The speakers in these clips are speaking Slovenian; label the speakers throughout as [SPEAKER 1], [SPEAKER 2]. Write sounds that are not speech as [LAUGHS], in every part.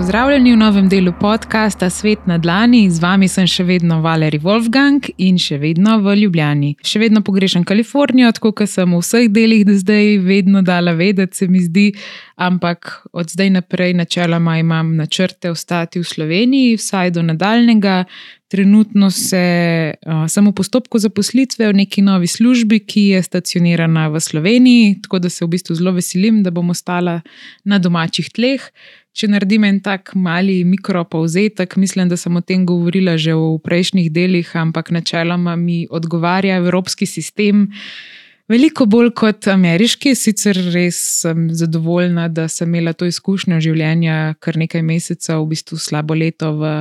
[SPEAKER 1] Pozdravljeni v novem delu podcasta Svet na Dlani, z vami sem še vedno Valerij Wolfgang in še vedno v Ljubljani. Še vedno pogrešam Kalifornijo, tako kot sem v vseh delih do zdaj vedno dala vedeti, se mi zdi, ampak od zdaj naprej načeloma imam načrte ostati v Sloveniji, vsaj do nadaljnega. Trenutno se, uh, sem v postopku zaposlitve v neki novi službi, ki je stacionirana v Sloveniji, tako da se v bistvu zelo veselim, da bom ostala na domačih tleh. Če naredim en tak mali mikropovzetek, mislim, da sem o tem govorila že v prejšnjih delih, ampak načeloma mi odgovarja evropski sistem. Veliko bolj kot ameriški, sicer res sem zadovoljna, da sem imela to izkušnjo življenja kar nekaj mesecev, v bistvu slabo leto v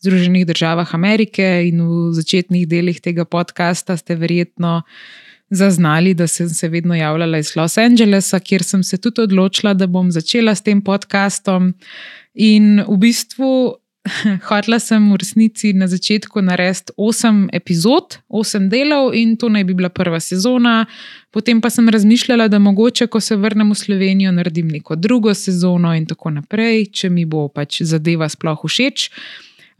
[SPEAKER 1] Združenih državah Amerike in v začetnih delih tega podcasta ste verjetno zaznali, da sem se vedno javljala iz Los Angelesa, kjer sem se tudi odločila, da bom začela s tem podcastom. In v bistvu [LAUGHS] hotela sem v resnici na začetku narediti osem epizod, osem delov, in to naj bi bila prva sezona. Potem pa sem razmišljala, da mogoče, ko se vrnem v Slovenijo, naredim neko drugo sezono in tako naprej, če mi bo pač zadeva sploh všeč.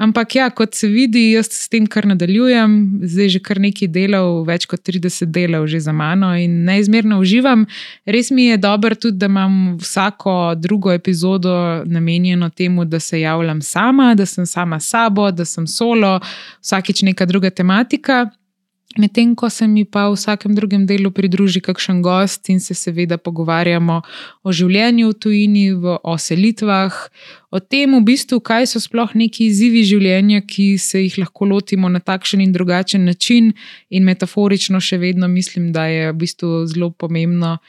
[SPEAKER 1] Ampak, ja, kot se vidi, jaz s tem, kar nadaljujem, zdaj že kar nekaj delov, več kot 30 delov že za mano in neizmerno uživam. Res mi je dobro tudi, da imam vsako drugo epizodo namenjeno temu, da se javljam sama, da sem sama sabo, da sem solo, vsakeč neka druga tematika. Medtem ko se mi pa v vsakem drugem delu pridruži kakšen gost in se seveda pogovarjamo o življenju v tujini, o selitvah, o tem, v bistvu, kaj so sploh neki izzivi življenja, ki se jih lahko lotimo na takšen in drugačen način, in metaforično še vedno mislim, da je v bistvu zelo pomembno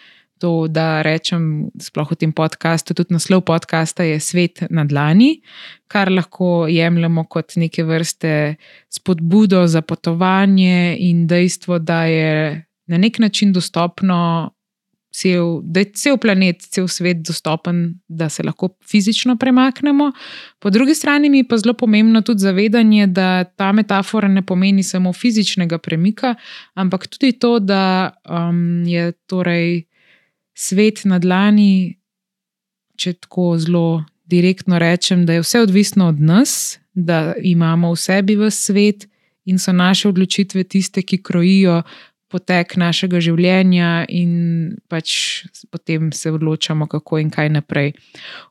[SPEAKER 1] to, da rečem, sploh v tem podkastu, tudi naslov podcasta je Svet na dlani, kar lahko jemljemo kot neke vrste spodbudo za potovanje in dejstvo, da je na nek način dostopno. Cel, da je cel planet, cel svet dostopen, da se lahko fizično premaknemo. Po drugi strani mi je pa zelo pomembno tudi zavedanje, da ta metafora ne pomeni samo fizičnega premika, ampak tudi to, da um, je torej svet na dlani, če tako zelo direktno rečem, da je vse odvisno od nas, da imamo v sebi v svet in so naše odločitve tiste, ki krojijo potek našega življenja, in pač potem se odločamo, kako in kaj naprej.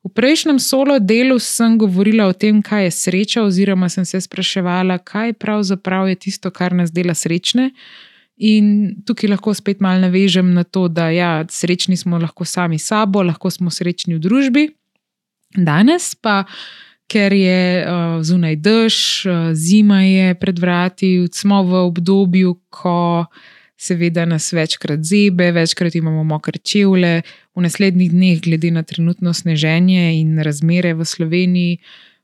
[SPEAKER 1] V prejšnjem solo delu sem govorila o tem, kaj je sreča, oziroma sem se spraševala, kaj pravzaprav je tisto, kar nas dela srečne. In tukaj lahko spet malo navežem na to, da ja, srečni smo lahko sami s sabo, lahko smo srečni v družbi. Danes pa, ker je uh, zunaj dež, uh, zima je pred vrati, smo v obdobju, ko seveda nas večkrat zebe, večkrat imamo mokre čevlje, v naslednjih dneh, glede na trenutno sneženje in razmere v Sloveniji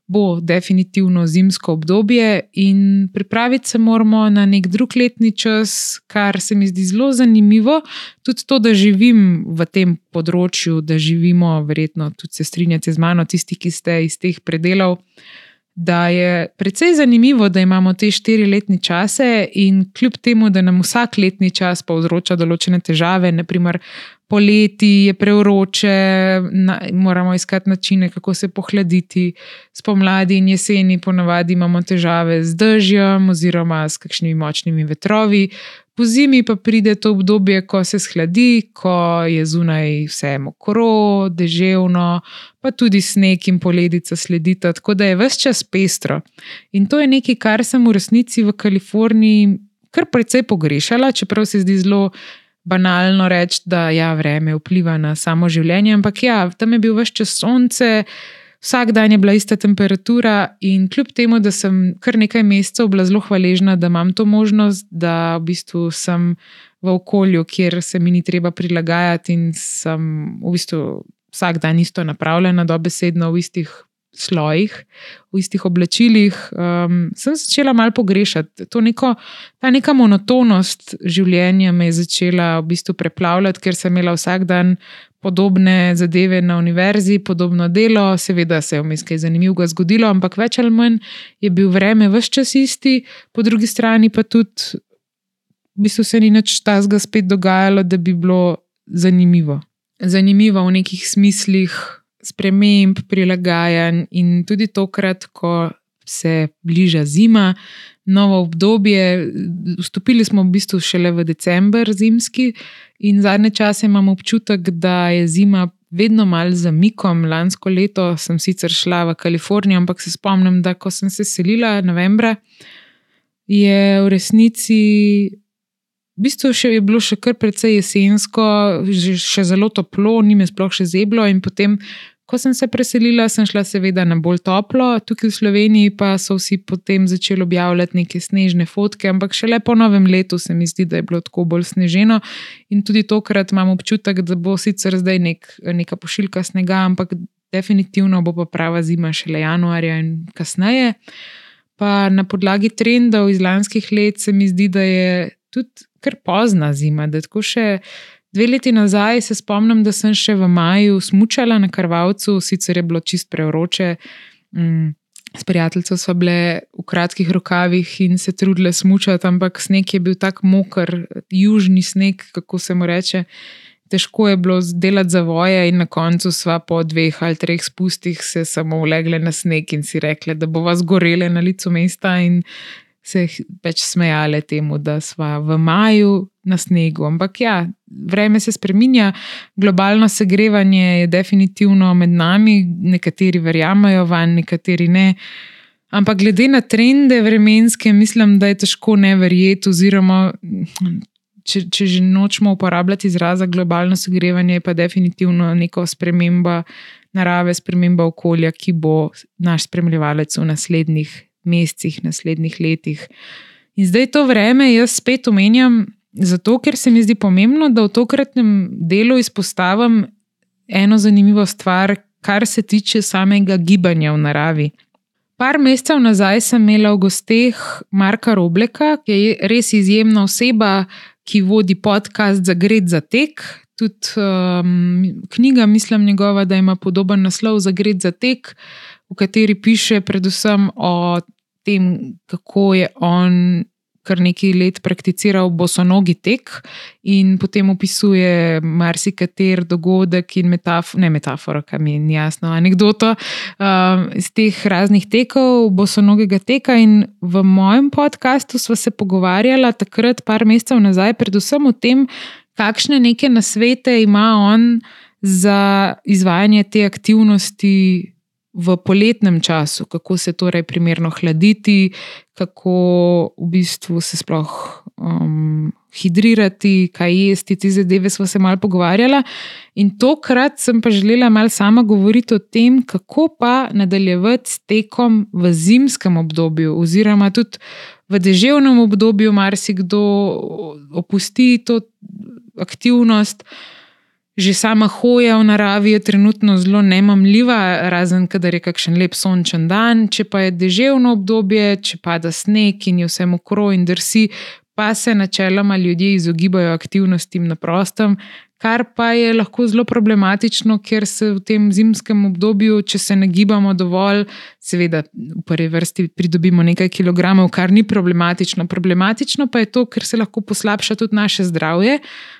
[SPEAKER 1] bo definitivno zimsko obdobje in pripraviti se moramo na nek drug letni čas, kar se mi zdi zelo zanimivo. Tudi to, da živim v tem področju, da živimo, verjetno tudi se strinjate z mano, tisti, ki ste iz teh predelov da je precej zanimivo, da imamo te štiri letne čase in kljub temu, da nam vsak letni čas povzroča določene težave, naprimer poleti je preuroče, na, moramo iskati načine, kako se pohladiti, spomladi in jeseni ponavadi imamo težave z držjem oziroma s kakšnimi močnimi vetrovi. Po zimi pa pride to obdobje, ko se shladi, ko je zunaj vse mokro, deževno, pa tudi sneg in poledica sledita, tako da je vse čas pestro. In to je nekaj, kar sem v resnici v Kaliforniji kar precej pogrešala, čeprav se zdi zelo banalno reči, da ja, vreme vpliva na samo življenje, ampak ja, tam je bil vse čas sonce vsak dan je bila ista temperatura, in kljub temu, da sem kar nekaj mesecev bila zelo hvaležna, da imam to možnost, da v bistvu sem v okolju, kjer se mi ni treba prilagajati in sem v bistvu vsak dan isto napravljena, dobesedno v istih. Slojih, v istih oblačilih, um, sem začela malo pogrešati. Neko, ta neka monotonost življenja me je začela v bistvu preplavljati, ker sem imela vsak dan podobne zadeve na univerzi, podobno delo, seveda se je vmes kaj zanimivega zgodilo, ampak več ali manj je bil vreme vse čas isti, po drugi strani pa tudi, v bistvu se ni nič tazga spet dogajalo, da bi bilo zanimivo. Zanimivo v nekih smislih, sprememb, prilagajanj in tudi tokrat, ko se bliža zima, novo obdobje. Vstopili smo v bistvu šele v decembr zimski in zadnje čase imam občutek, da je zima. Vedno malo zamikom. Lansko leto sem sicer šla v Kalifornijo, ampak se spomnim, da ko sem se selila novembra, je v resnici, v bistvu še je bilo še kar precej jesensko, še zelo toplo, ni me sploh še zeblo. In potem, Ko sem se preselila, sem šla seveda na bolj toplo, tukaj v Sloveniji pa so vsi potem začeli objavljati neke snežne fotke, ampak šele po novem letu se mi zdi, da je bilo tako bolj sneženo. In tudi tokrat imam občutek, da bo sicer zdaj nek, neka pošiljka snega, ampak definitivno bo pa prava zima šele januarja in kasneje. Pa na podlagi trendov iz lanskih let se mi zdi, da je tudi kar pozna zima, da tako še. Dve leti nazaj se spomnim, da sem še v maju smučala na Karvalcu, sicer je bilo čist preuroče. Mm, s prijateljico smo bile v kratkih rokavih in se trudile smučati, ampak sneg je bil tako moker, južni sneg, kako se mu reče. Težko je bilo delati za voje, in na koncu sva po dveh ali treh spustih se samo ulegle na sneg in si rekle, da bo vas gorele na licu mesta. In se več smejale temu, da smo v maju na snegu. Ampak ja, vreme se spremenja, globalno segrevanje je definitivno med nami, nekateri verjamajo van, nekateri ne. Ampak glede na trende vremenske, mislim, da je težko ne verjeti, oziroma če, če že nočemo uporabljati izraza globalno segrevanje, je pa definitivno neka sprememba narave, sprememba okolja, ki bo naš spremljevalec v naslednjih mesecih, naslednjih letih. In zdaj to vreme jaz spet omenjam, zato ker se mi zdi pomembno, da v tokratnem delu izpostavim eno zanimivo stvar, kar se tiče samega gibanja v naravi. Par mesecev nazaj sem imela v gosteh Marka Robleka, ki je res izjemna oseba, ki vodi podcast za Gred za tek. Tudi um, knjiga, mislim, njegova, da ima podoben naslov za Gred za tek, v kateri piše predvsem o tem, kako je on kar nekaj let prakticiral bosonogi tek in potem opisuje marsikater dogodek in metafora, ne metafora, kam je jasno, anekdoto um, iz teh raznih tekov, bosonogega teka. In v mojem podkastu smo se pogovarjali takrat, par mesecev nazaj, predvsem o tem, kakšne neke nasvete ima on za izvajanje te aktivnosti v poletnem času, kako se torej primerno hladiti, kako v bistvu se sploh um, hidrirati, kaj jesti, te zadeve smo se malo pogovarjali. In tokrat sem pa želela malo sama govoriti o tem, kako pa nadaljevati s tekom v zimskem obdobju, oziroma tudi v deževnem obdobju, marsikdo opusti to aktivnost. Že sama hoja v naravi je trenutno zelo nemamljiva, razen kadar je kakšen lep sončen dan. Če pa je deževno obdobje, če pada sneg in je vse mokro in drsi, pa se načeloma ljudje izogibajo aktivnostim na prostem, kar pa je lahko zelo problematično, ker se v tem zimskem obdobju, če se ne gibamo dovolj, seveda v prvi vrsti pridobimo nekaj kilogramov, kar ni problematično. Problematično pa je to, ker se lahko poslabša tudi naše zdravje.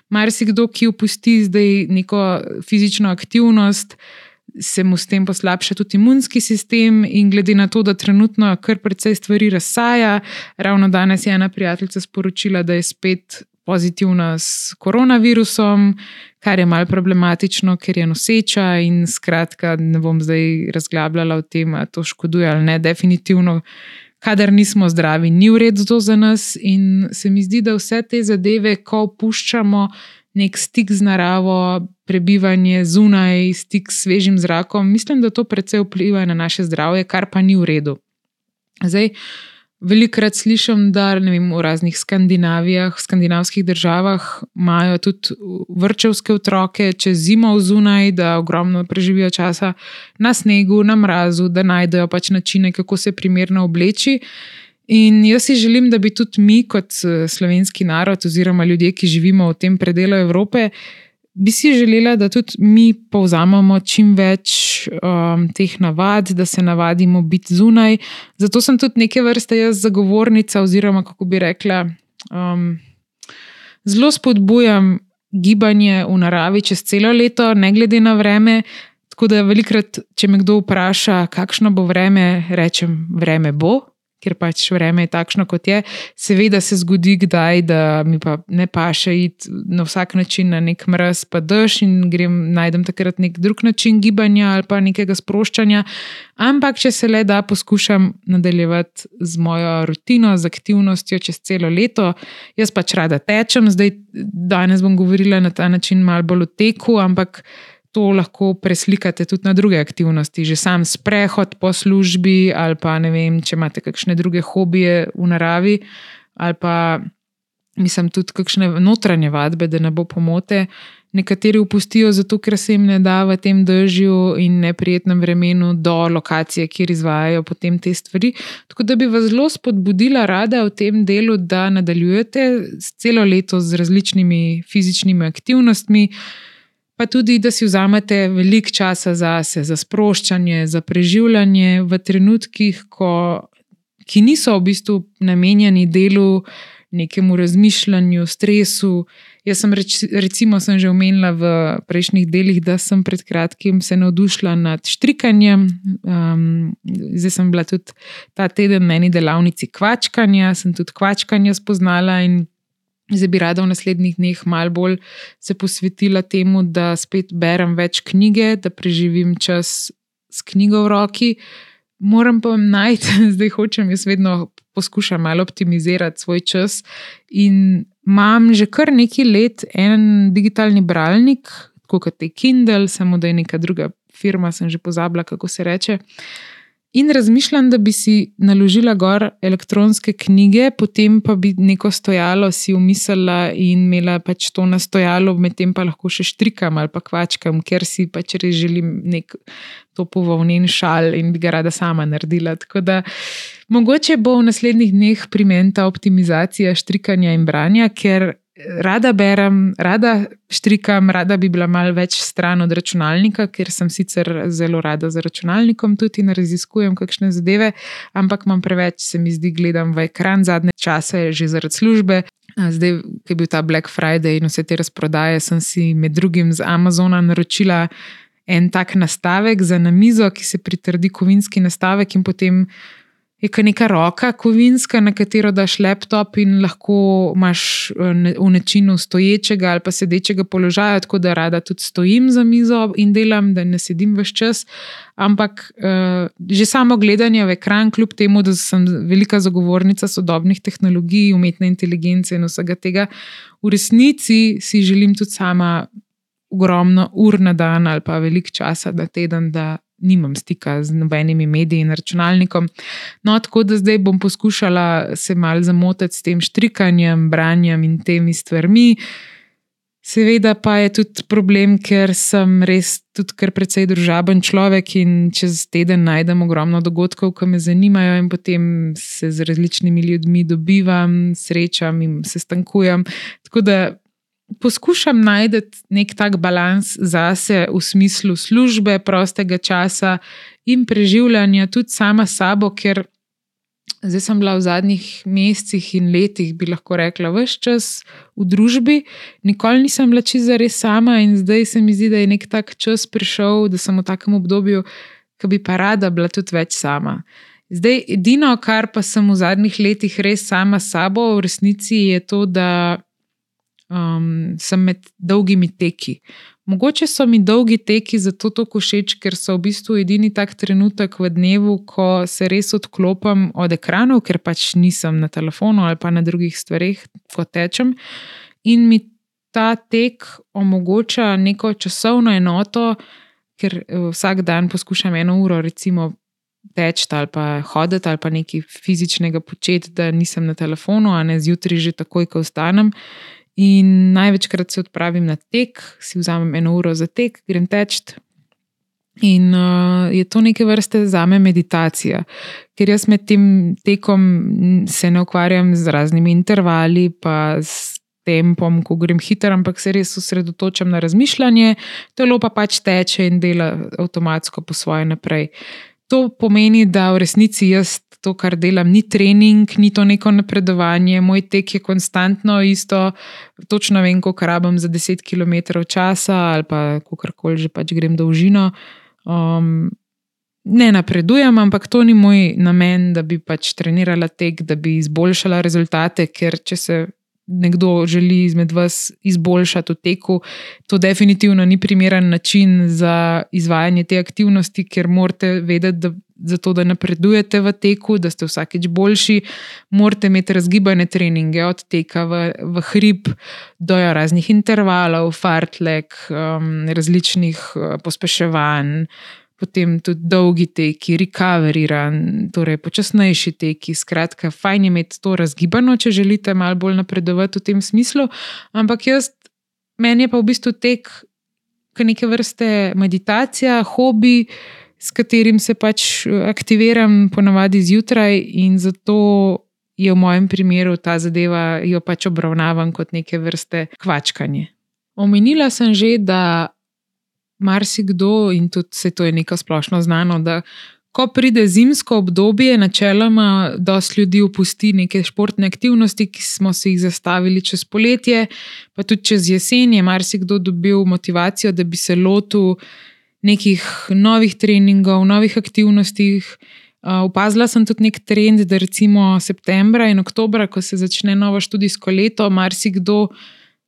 [SPEAKER 1] Mar si kdo, ki opusti zdaj neko fizično aktivnost. Se mu s tem poslabša tudi imunski sistem, in glede na to, da trenutno kar precej stvari razsaja, ravno danes je ena prijateljica sporočila, da je spet pozitivna s koronavirusom, kar je malo problematično, ker je noseča. In skratka, ne bom zdaj razglabljala o tem, ali to škoduje ali ne. Definitivno, kadar nismo zdravi, ni v redu to za nas. In se mi zdi, da vse te zadeve, ko opuščamo nek stik z naravo, prebivanje zunaj, stik s svežim zrakom, mislim, da to predvsej vpliva na naše zdravje, kar pa ni v redu. Zdaj, Velikrat slišim, da vem, v raznih skandinavskih državah imajo tudi vrčevske otroke čez zimo zunaj, da ogromno preživijo časa na snegu, na mrazu, da najdejo pač načine, kako se primerno obleči. In jaz si želim, da bi tudi mi, kot eh, slovenski narod, oziroma ljudje, ki živimo v tem predelu Evrope, bi si želela, da tudi mi povzamemo čim več um, teh navad, da se navadimo biti zunaj. Zato sem tudi neke vrste jaz zagovornica, oziroma kako bi rekla, um, zelo spodbujam gibanje v naravi čez celo leto, ne glede na vreme. Tako da velikrat, če me kdo vpraša, kakšno bo vreme, rečem, vreme bo, ker pač vreme je takšno, kot je. Seveda se zgodi, kdaj, da mi pa ne paše iti na vsak način na nek mraz, pa dež in grem najdem takrat nek drug način gibanja ali pa nekega sproščanja. Ampak, če se le da, poskušam nadaljevati z mojo rutino, z aktivnostjo čez celo leto. Jaz pač rada tečem, zdaj danes bom govorila na ta način malo bolj o teku, ampak to lahko preslikate tudi na druge aktivnosti, že sam sprehod po službi, ali pa ne vem, če imate kakšne druge hobije v naravi, ali pa mislim tudi kakšne notranje vadbe, da ne bo pomote. Nekateri upustijo zato, ker se jim ne da v tem držju in neprijetnem vremenu do lokacije, kjer izvajajo potem te stvari. Tako da bi vas zelo spodbudila rada v tem delu, da nadaljujete celo leto z različnimi fizičnimi aktivnostmi pa tudi, da si vzamete veliko časa za se, za sproščanje, za preživljanje v trenutkih, ko, ki niso v bistvu namenjeni delu, nekemu razmišljanju, stresu. Jaz sem, reč, recimo, sem že omenila v prejšnjih delih, da sem pred kratkim se navdušila nad štrikanjem. Um, zdaj sem bila tudi ta teden na eni delavnici kvačkanja, sem tudi kvačkanje spoznala in Zdaj bi rada v naslednjih dneh malo bolj se posvetila temu, da spet berem več knjige, da preživim čas s knjigo v roki. Moram pa najti, [LAUGHS] zdaj hočem, jaz vedno poskušam malo optimizirati svoj čas. In imam že kar nekaj let en digitalni bralnik, kot je Kindle, samo da je neka druga firma, sem že pozabila, kako se reče. In razmišljam, da bi si naložila gor elektronske knjige, potem pa bi neko stojalo si umislila in imela pač to na stojalo, medtem pa lahko še štrikam ali pa kvačkam, ker si pač res želim nek to povovnen šal in bi ga rada sama naredila. Tako da mogoče bo v naslednjih dneh primenta optimizacija štrikanja in branja, ker rada berem, rada štrikam, rada bi bila malo več stran od računalnika, ker sem sicer zelo rada za računalnikom tudi in raziskujem kakšne zadeve, ampak imam preveč, se mi zdi, gledam v ekran zadnje čase, že zaradi službe. Zdaj, ki je bil ta Black Friday in vse te razprodaje, sem si med drugim z Amazona naročila en tak nastavek za na mizo, ki se pritrdi kovinski nastavek in potem je kot neka roka kovinska, na katero daš laptop in lahko imaš eh, v načinu stoječega ali pa sedečega položaja, tako da rada tudi stojim za mizo in delam, da ne sedim več čas. Ampak uh, že samo gledanje v ekran, kljub temu, da sem velika zagovornica sodobnih tehnologij, umetne inteligence in vsega tega, v resnici si želim tudi sama ogromno ur na dan ali pa veliko časa na teden, da nimam stika z nobenimi mediji in računalnikom. No, tako da zdaj bom poskušala se mal zamotiti s tem štrikanjem, branjem in temi stvarmi. Seveda pa je tudi problem, ker sem res tudi kar precej družaben človek in čez teden najdem ogromno dogodkov, ki me zanimajo, in potem se z različnimi ljudmi dobivam, srečam in se stankujem. Tako da poskušam najti nek tak balans zase v smislu službe, prostega časa in preživljanja tudi sama sabo, ker zdaj sem bila v zadnjih mesecih in letih, bi lahko rekla, vse čas v družbi, nikoli nisem bila čisto res sama in zdaj se mi zdi, da je nek tak čas prišel, da sem v takem obdobju, ki bi pa rada bila tudi več sama. Zdaj, edino, kar pa sem v zadnjih letih res sama s sabo, v resnici je to, da um, sem med dolgimi teki. Mogoče so mi dolgi teki zato tako všeč, ker so v bistvu edini tak trenutek v dnevu, ko se res odklopim od ekranov, ker pač nisem na telefonu ali pa na drugih stvareh, ko tečem. In mi ta tek omogoča neko časovno enoto, ker eh, vsak dan poskušam eno uro, recimo. Teč ali pa hoditi ali pa nekaj fizičnega početi, da nisem na telefonu, a ne zjutraj, že takoj, ko vstanem. In največkrat se odpravim na tek, si vzamem eno uro za tek, grem teč. In uh, je to neke vrste za me meditacija, ker jaz med tem tekom se ne ukvarjam z raznimi intervali, pa s tempom, ko grem hitro, ampak se res osredotočam na razmišljanje, telo pa pač teče in dela avtomatsko po svoje naprej. To pomeni, da v resnici jaz to, kar delam, ni trening, ni to neko napredovanje, moj tek je konstantno isto, točno vem, koliko rabim za 10 km časa ali pa kako koli že pač grem dolžino. Um, ne napredujem, ampak to ni moj namen, da bi pač trenirala tek, da bi izboljšala rezultate, ker če se nekdo želi izmed vas izboljšati v teku, to definitivno ni primeren način za izvajanje te aktivnosti, ker morate vedeti, da. Zato, da napredujete v teku, da ste vsakeč boljši, morate imeti razgibane treninge, od teka v, v hrib do raznih intervalov, fartlek, um, različnih uh, pospeševanj, potem tudi dolgi teki, recovery torej počasnejši teki. Skratka, fajn je imeti to razgibano, če želite malo bolj napredovati v tem smislu. Ampak jaz, meni je pa v bistvu tek, kot neke vrste meditacija, hobi, s katerim se pač aktiviram, ponavadi zjutraj in zato. Je v mojem primeru ta zadeva, jo pač obravnavam kot neke vrste kvačkanje. Omenila sem že, da marsikdo, in tudi se to je nekaj splošno znano, da ko pride zimsko obdobje, načeloma dosti ljudi opusti neke športne aktivnosti, ki smo si jih zastavili čez poletje, pa tudi čez jesen je marsikdo dobil motivacijo, da bi se lotil nekih novih treningov, novih aktivnosti. Upazila sem tudi nek trend, da recimo septembra in oktobra, ko se začne novo študijsko leto, marsikdo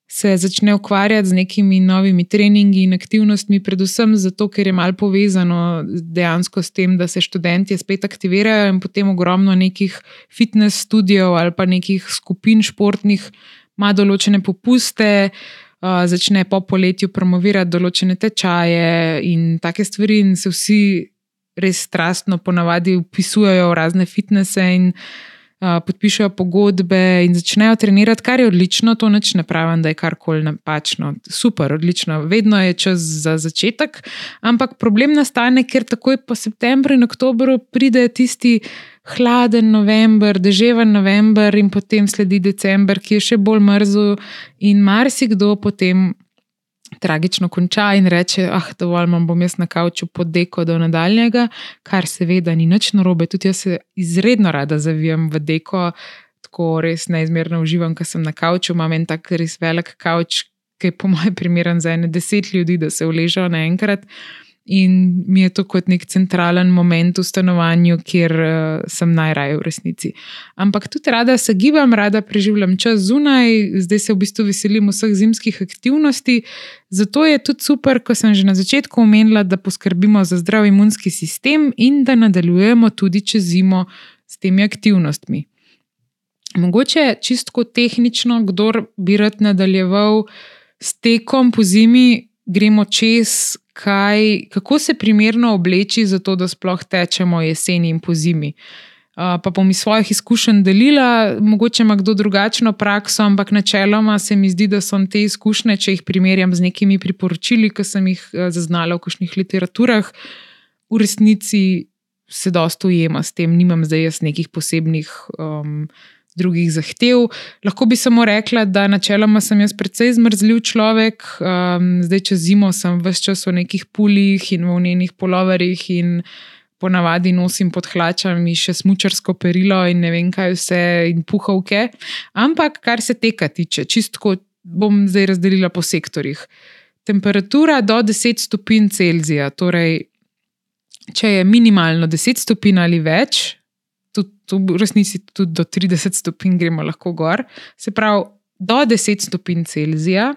[SPEAKER 1] se začne ukvarjati z nekimi novimi treningi in aktivnostmi, predvsem zato, ker je malo povezano dejansko s tem, da se študenti spet aktivirajo in potem ogromno nekih fitness studijev ali pa nekih skupin športnih ima določene popuste. Uh, začne po poletju promovirati določene tečaje in take stvari, in se vsi res strastno, ponavadi, upisujejo v razne fitnese, in podpišejo pogodbe in začnejo trenirati, kar je odlično, to neč ne pravim, da je karkoli napačno. Super, odlično, vedno je čas za začetek, ampak problem nastane, ker takoj po septembru in oktobru pride tisti hladen november, deževen november in potem sledi december, ki je še bolj mrzel in marsikdo potem tragično konča in reče: Ah, dovolj imam, bom jaz na kavču pod deko do nadaljnega, kar seveda ni nič narobe. Tudi jaz se izredno rada zavijem v deko, tako res neizmerno uživam, ker sem na kavču. Imam en tak res velik kavč, ki je po mojem primeren za ene deset ljudi, da se uležejo naenkrat. In mi je to kot nek centralen moment v stanovanju, kjer uh, sem najraje v resnici. Ampak tudi rada se gibam, rada preživljam čas zunaj, zdaj se v bistvu veselim vseh zimskih aktivnosti. Zato je tudi super, ko sem že na začetku omenila, da poskrbimo za zdrav imunski sistem in da nadaljujemo tudi čez zimo s temi aktivnostmi. Mogoče čistko tehnično, kdo bi rad nadaljeval s tekom po zimi, gremo čez kaj, kako se primerno obleči, zato da sploh tečemo jeseni in po zimi. Pa bom iz svojih izkušenj delila, mogoče ima kdo drugačno prakso, ampak načeloma se mi zdi, da so te izkušnje, če jih primerjam z nekimi priporočili, ki sem jih zaznala v kakšnih literaturah, v resnici se dosta ujema s tem, nimam zdaj jaz nekih posebnih. Um, drugih zahtev. Lahko bi samo rekla, da načeloma sem jaz precej zmrzljiv človek, um, zdaj čez zimo sem vse čas v nekih pulih in v njenih poloverjih in ponavadi nosim pod hlačami še smočarsko perilo in ne vem kaj vse in puhovke. Ampak kar se teka tiče, čistko bom zdaj razdelila po sektorjih. Temperatura do 10 stopinj Celzija, torej. Če je minimalno 10 stopinj ali več, tudi v resnici tudi do 30 stopinj gremo lahko gor, se pravi do 10 stopinj Celzija.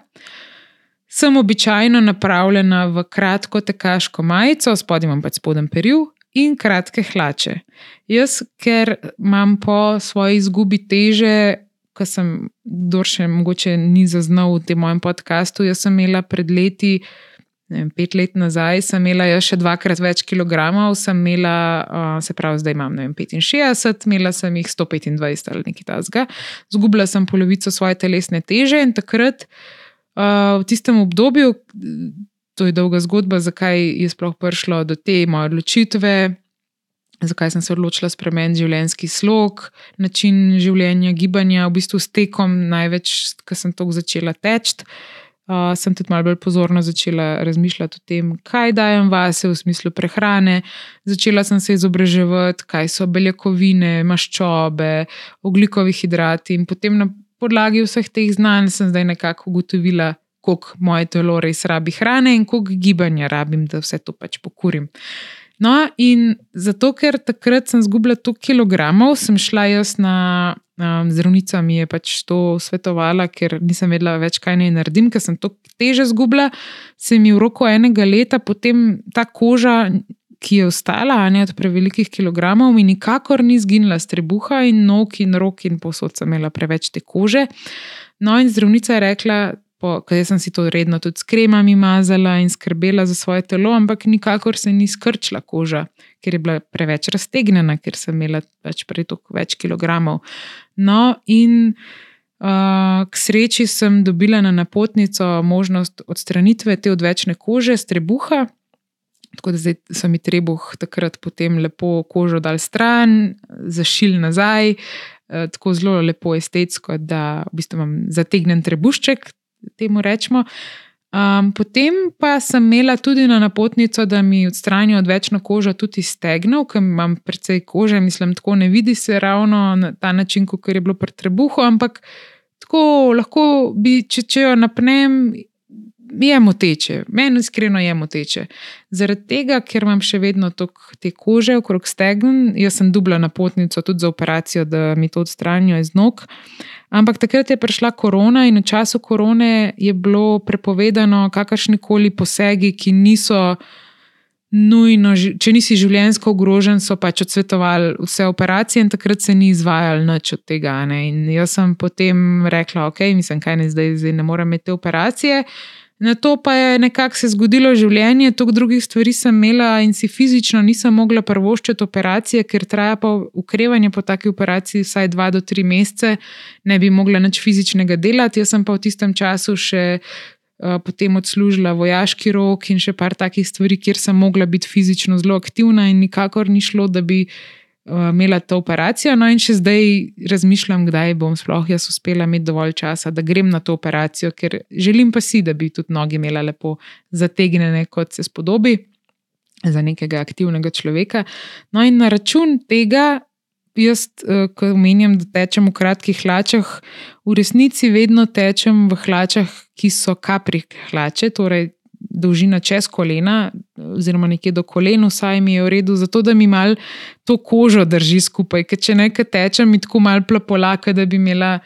[SPEAKER 1] Sem običajno napravljena v kratko tekaško majico, spodaj imam pač spoden peril in kratke hlače. Jaz, ker imam po svoji izgubi teže, kar sem, kdo še mogoče ni zaznal v tem mojem podkastu, jaz sem imela pred leti vem, pet let nazaj sem imela še dvakrat več kilogramov, sem imela, uh, se pravi, zdaj imam vem, 65, imela sem jih 125 ali nekaj tasga. Zgubila sem polovico svoje telesne teže in takrat uh, v tistem obdobju, to je dolga zgodba, zakaj je sploh prišlo do te moje odločitve. Zakaj sem se odločila spremeniti življenjski slog, način življenja, gibanja, v bistvu s tekom, največ, ker sem to začela teči sem tudi malo bolj pozorno začela razmišljati o tem, kaj dajem vase v smislu prehrane. Začela sem se izobraževati, kaj so beljakovine, maščobe, ogljikovi hidrati. In potem na podlagi vseh teh znanj sem zdaj nekako ugotovila, koliko moje telo res rabi hrane in koliko gibanja rabim, da vse to pač pokurim. No, in zato, ker takrat sem zgubila toliko kilogramov, sem šla jaz na um, zdravnica, mi je pač to svetovala, ker nisem vedela več, kaj naj naredim, ker sem to teže zgubila. Se mi v roku enega leta potem ta koža. Ki je ostala, ne od prevelikih kilogramov, mi nikakor ni zginila strebuha in nog in rok, in posod sem imela preveč te kože. No, in zdravnica je rekla, ker sem si to redno tudi s kremami mazala in skrbela za svoje telo, ampak nikakor se ni skrčila koža, ker je bila preveč raztegnjena, ker sem imela pač prej toliko več kilogramov. No, in uh, k sreči sem dobila na napotnico možnost odstranitve te odvečne kože, strebuha. Tako da so mi trebuh takrat potem lepo kožo dal stran, zašil nazaj, tako zelo lepo estetsko, da v bistvu imam zategnen trebušček, temu rečemo. Um, potem pa sem imela tudi na napotnico, da mi odstranijo odvečno kožo tudi stegnov, ker imam precej kože, mislim, tako ne vidi se ravno na ta način, kot je bilo pri trebuhu, ampak tako lahko bi, če, če jo napnem, je moteče, meni iskreno je moteče. Zaradi tega, ker imam še vedno toliko te kože okrog stegen, jaz sem dubla napotnico tudi za operacijo, da mi to odstranijo iz nog. Ampak takrat je prišla korona in v času korone je bilo prepovedano kakršni koli posegi, ki niso nujno, če nisi življenjsko ogrožen, so pač odsvetovali vse operacije in takrat se ni izvajalo nič od tega. Ne? In jaz sem potem rekla, ok, mislim, kaj ne zdaj, zdaj ne morem imeti te operacije. Na to pa je nekako se zgodilo življenje, toliko drugih stvari sem imela in si fizično nisem mogla prvoščiti operacije, ker traja pa ukrevanje po taki operaciji vsaj dva do tri mesece, ne bi mogla nič fizičnega delati. Jaz sem pa v tistem času še uh, potem odslužila vojaški rok in še par takih stvari, kjer sem mogla biti fizično zelo aktivna in nikakor ni šlo, da bi. Eh, imela to operacijo, no in še zdaj razmišljam, kdaj bom sploh jaz uspela imeti dovolj časa, da grem na to operacijo, ker želim pa si, da bi tudi noge imela lepo zategnjene, kot se spodobi za nekega aktivnega človeka. No in na račun tega. Jaz, eh, ko omenjam, da tečem v kratkih hlačah, v resnici vedno tečem v hlačah, ki so kapri hlače, torej dolžina čez kolena, oziroma nekje do kolena, vsaj mi je v redu, zato da mi mal to kožo drži skupaj. Ker če nekaj teče, mi tako mal plapola, da bi imela,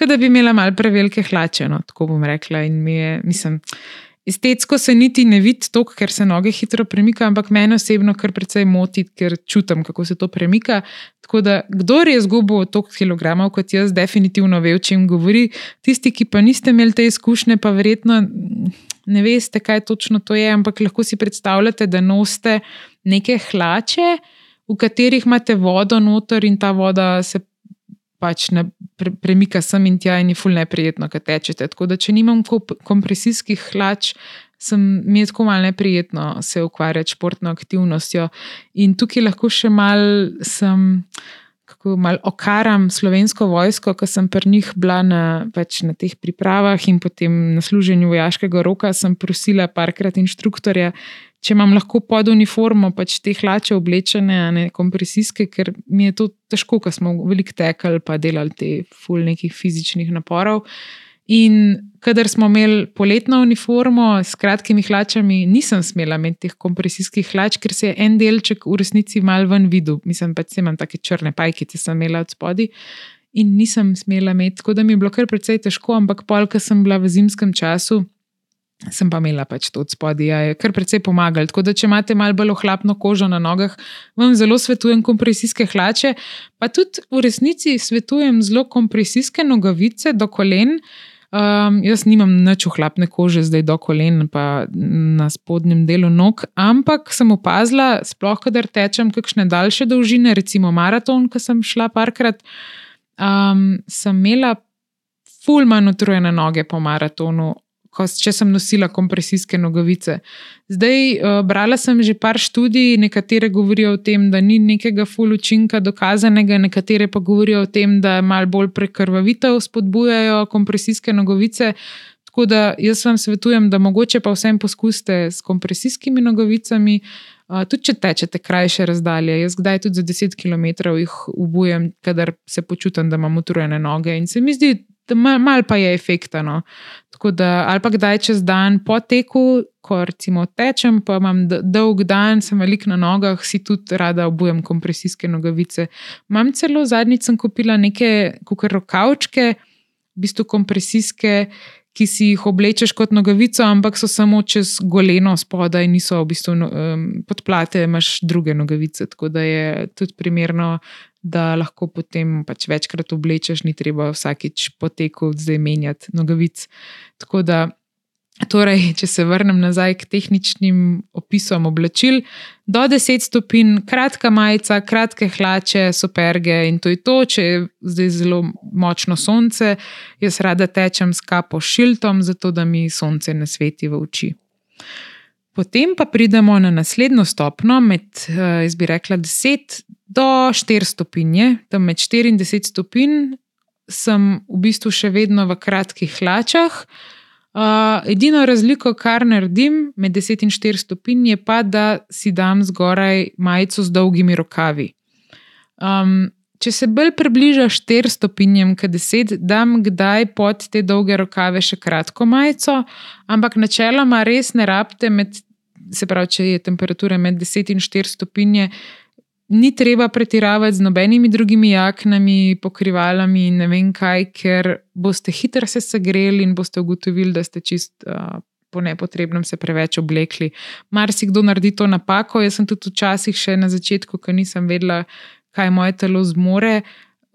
[SPEAKER 1] da bi imela mal prevelike hlače. No, tako bom rekla. Mi je, mislim. Estetsko se niti ne vidi to, ker se noge hitro premikajo, ampak meni osebno kar precej moti, ker čutim, kako se to premika. Tako da, kdo je zgubil toliko kilogramov kot jaz, definitivno ve, o čem govori. Tisti, ki pa niste imeli te izkušnje, pa verjetno ne veste, kaj točno to je, ampak lahko si predstavljate, da nosite neke hlače, v katerih imate vodo noter in ta voda se pač ne pre, premika sem in tja in je fulno neprijetno, kaj tečete. Tako da, če nimam kompresijskih hlač, sem, mi je tako malo neprijetno se ukvarjati s športno aktivnostjo. In tukaj lahko še mal sem kako malo okaram slovensko vojsko, ko sem pri njih bila na, pač na teh pripravah in potem na služenju vojaškega roka, sem prosila parkrat inštruktorja, če imam lahko pod uniformo pač te hlače oblečene, ne kompresijske, ker mi je to težko, ker smo veliko tekali pa delali te ful nekih fizičnih naporov. In kadar smo imeli poletno uniformo s kratkimi hlačami, nisem smela imeti teh kompresijskih hlač, ker se je en delček v resnici mal ven videl. Mislim, pač imam take črne pajkice, sem imela od spodaj. In nisem smela imeti, tako da mi je bilo kar precej težko, ampak polka sem bila v zimskem času, sem pa imela pač to od spodaj, ja, je kar precej pomagalo. Tako da, če imate malo bolj ohlapno kožo na nogah, vam zelo svetujem kompresijske hlače, pa tudi v resnici svetujem zelo kompresijske nogavice do kolen. Um, jaz nimam nič ohlapne kože, zdaj do kolen, pa na spodnjem delu nog, ampak sem opazila, sploh kadar tečem kakšne daljše dolžine, recimo maraton, ki sem šla parkrat, um, sem imela fulman utrujene noge po maratonu, ko, če sem nosila kompresijske nogavice. Zdaj, uh, brala sem že par študij, nekatere govorijo o tem, da ni nekega full učinka dokazanega, nekatere pa govorijo o tem, da malo bolj prekrvavitev spodbujajo kompresijske nogavice. Tako da jaz vam svetujem, da mogoče pa vsem poskusite s kompresijskimi nogavicami. Uh, tudi če tečete krajše razdalje, jaz kdaj tudi za 10 km jih ubujem, kadar se počutim, da imam utrujene noge. In se mi zdi, mal, mal pa je efektano. Tako da, ali pa kdaj čez dan po teku, ko recimo tečem, pa imam dolg dan, sem velik na nogah, si tudi rada obujem kompresijske nogavice. Imam celo zadnjič sem kupila neke kukar-rokavčke, v bistvu kompresijske. Ki si jih oblečeš kot nogavico, ampak so samo čez goleno spodaj, niso v bistvu um, podplate, imaš druge nogavice. Tako da je tudi primerno da lahko potem pač večkrat oblečeš, ni treba vsakič poteku zdaj menjati nogavic. Tako da, torej, če se vrnem nazaj k tehničnim opisom oblačil, do 10 stopinj, kratka majica, kratke hlače, superge in to je to, če je zdaj zelo močno sonce, jaz rada tečem s kapo šiltom, zato da mi sonce ne sveti v oči. Potem pa pridemo na naslednjo stopno, med, eh, jaz bi rekla, 10 do 4 stopinje, tam med 4 in 10 stopinj, sem v bistvu še vedno v kratkih hlačah. Uh, edino razliko, kar naredim med 10 in 4 stopinj, je pa, da si dam zgoraj majico z dolgimi rokavi. Um, če se bolj približa 4 stopinjem, kot 10, dam kdaj pod te dolge rokave še kratko majico, ampak načeloma res ne rabite med se pravi, če je temperatura med 10 in 4 stopinje, ni treba pretiravati z nobenimi drugimi jaknami, pokrivalami in ne vem kaj, ker boste hitro se segreli in boste ugotovili, da ste čist. Uh, Po nepotrebnem se preveč oblekli. Mar si kdo naredi to napako? Jaz sem tudi včasih, še na začetku, ko nisem vedela, kaj moje telo zmore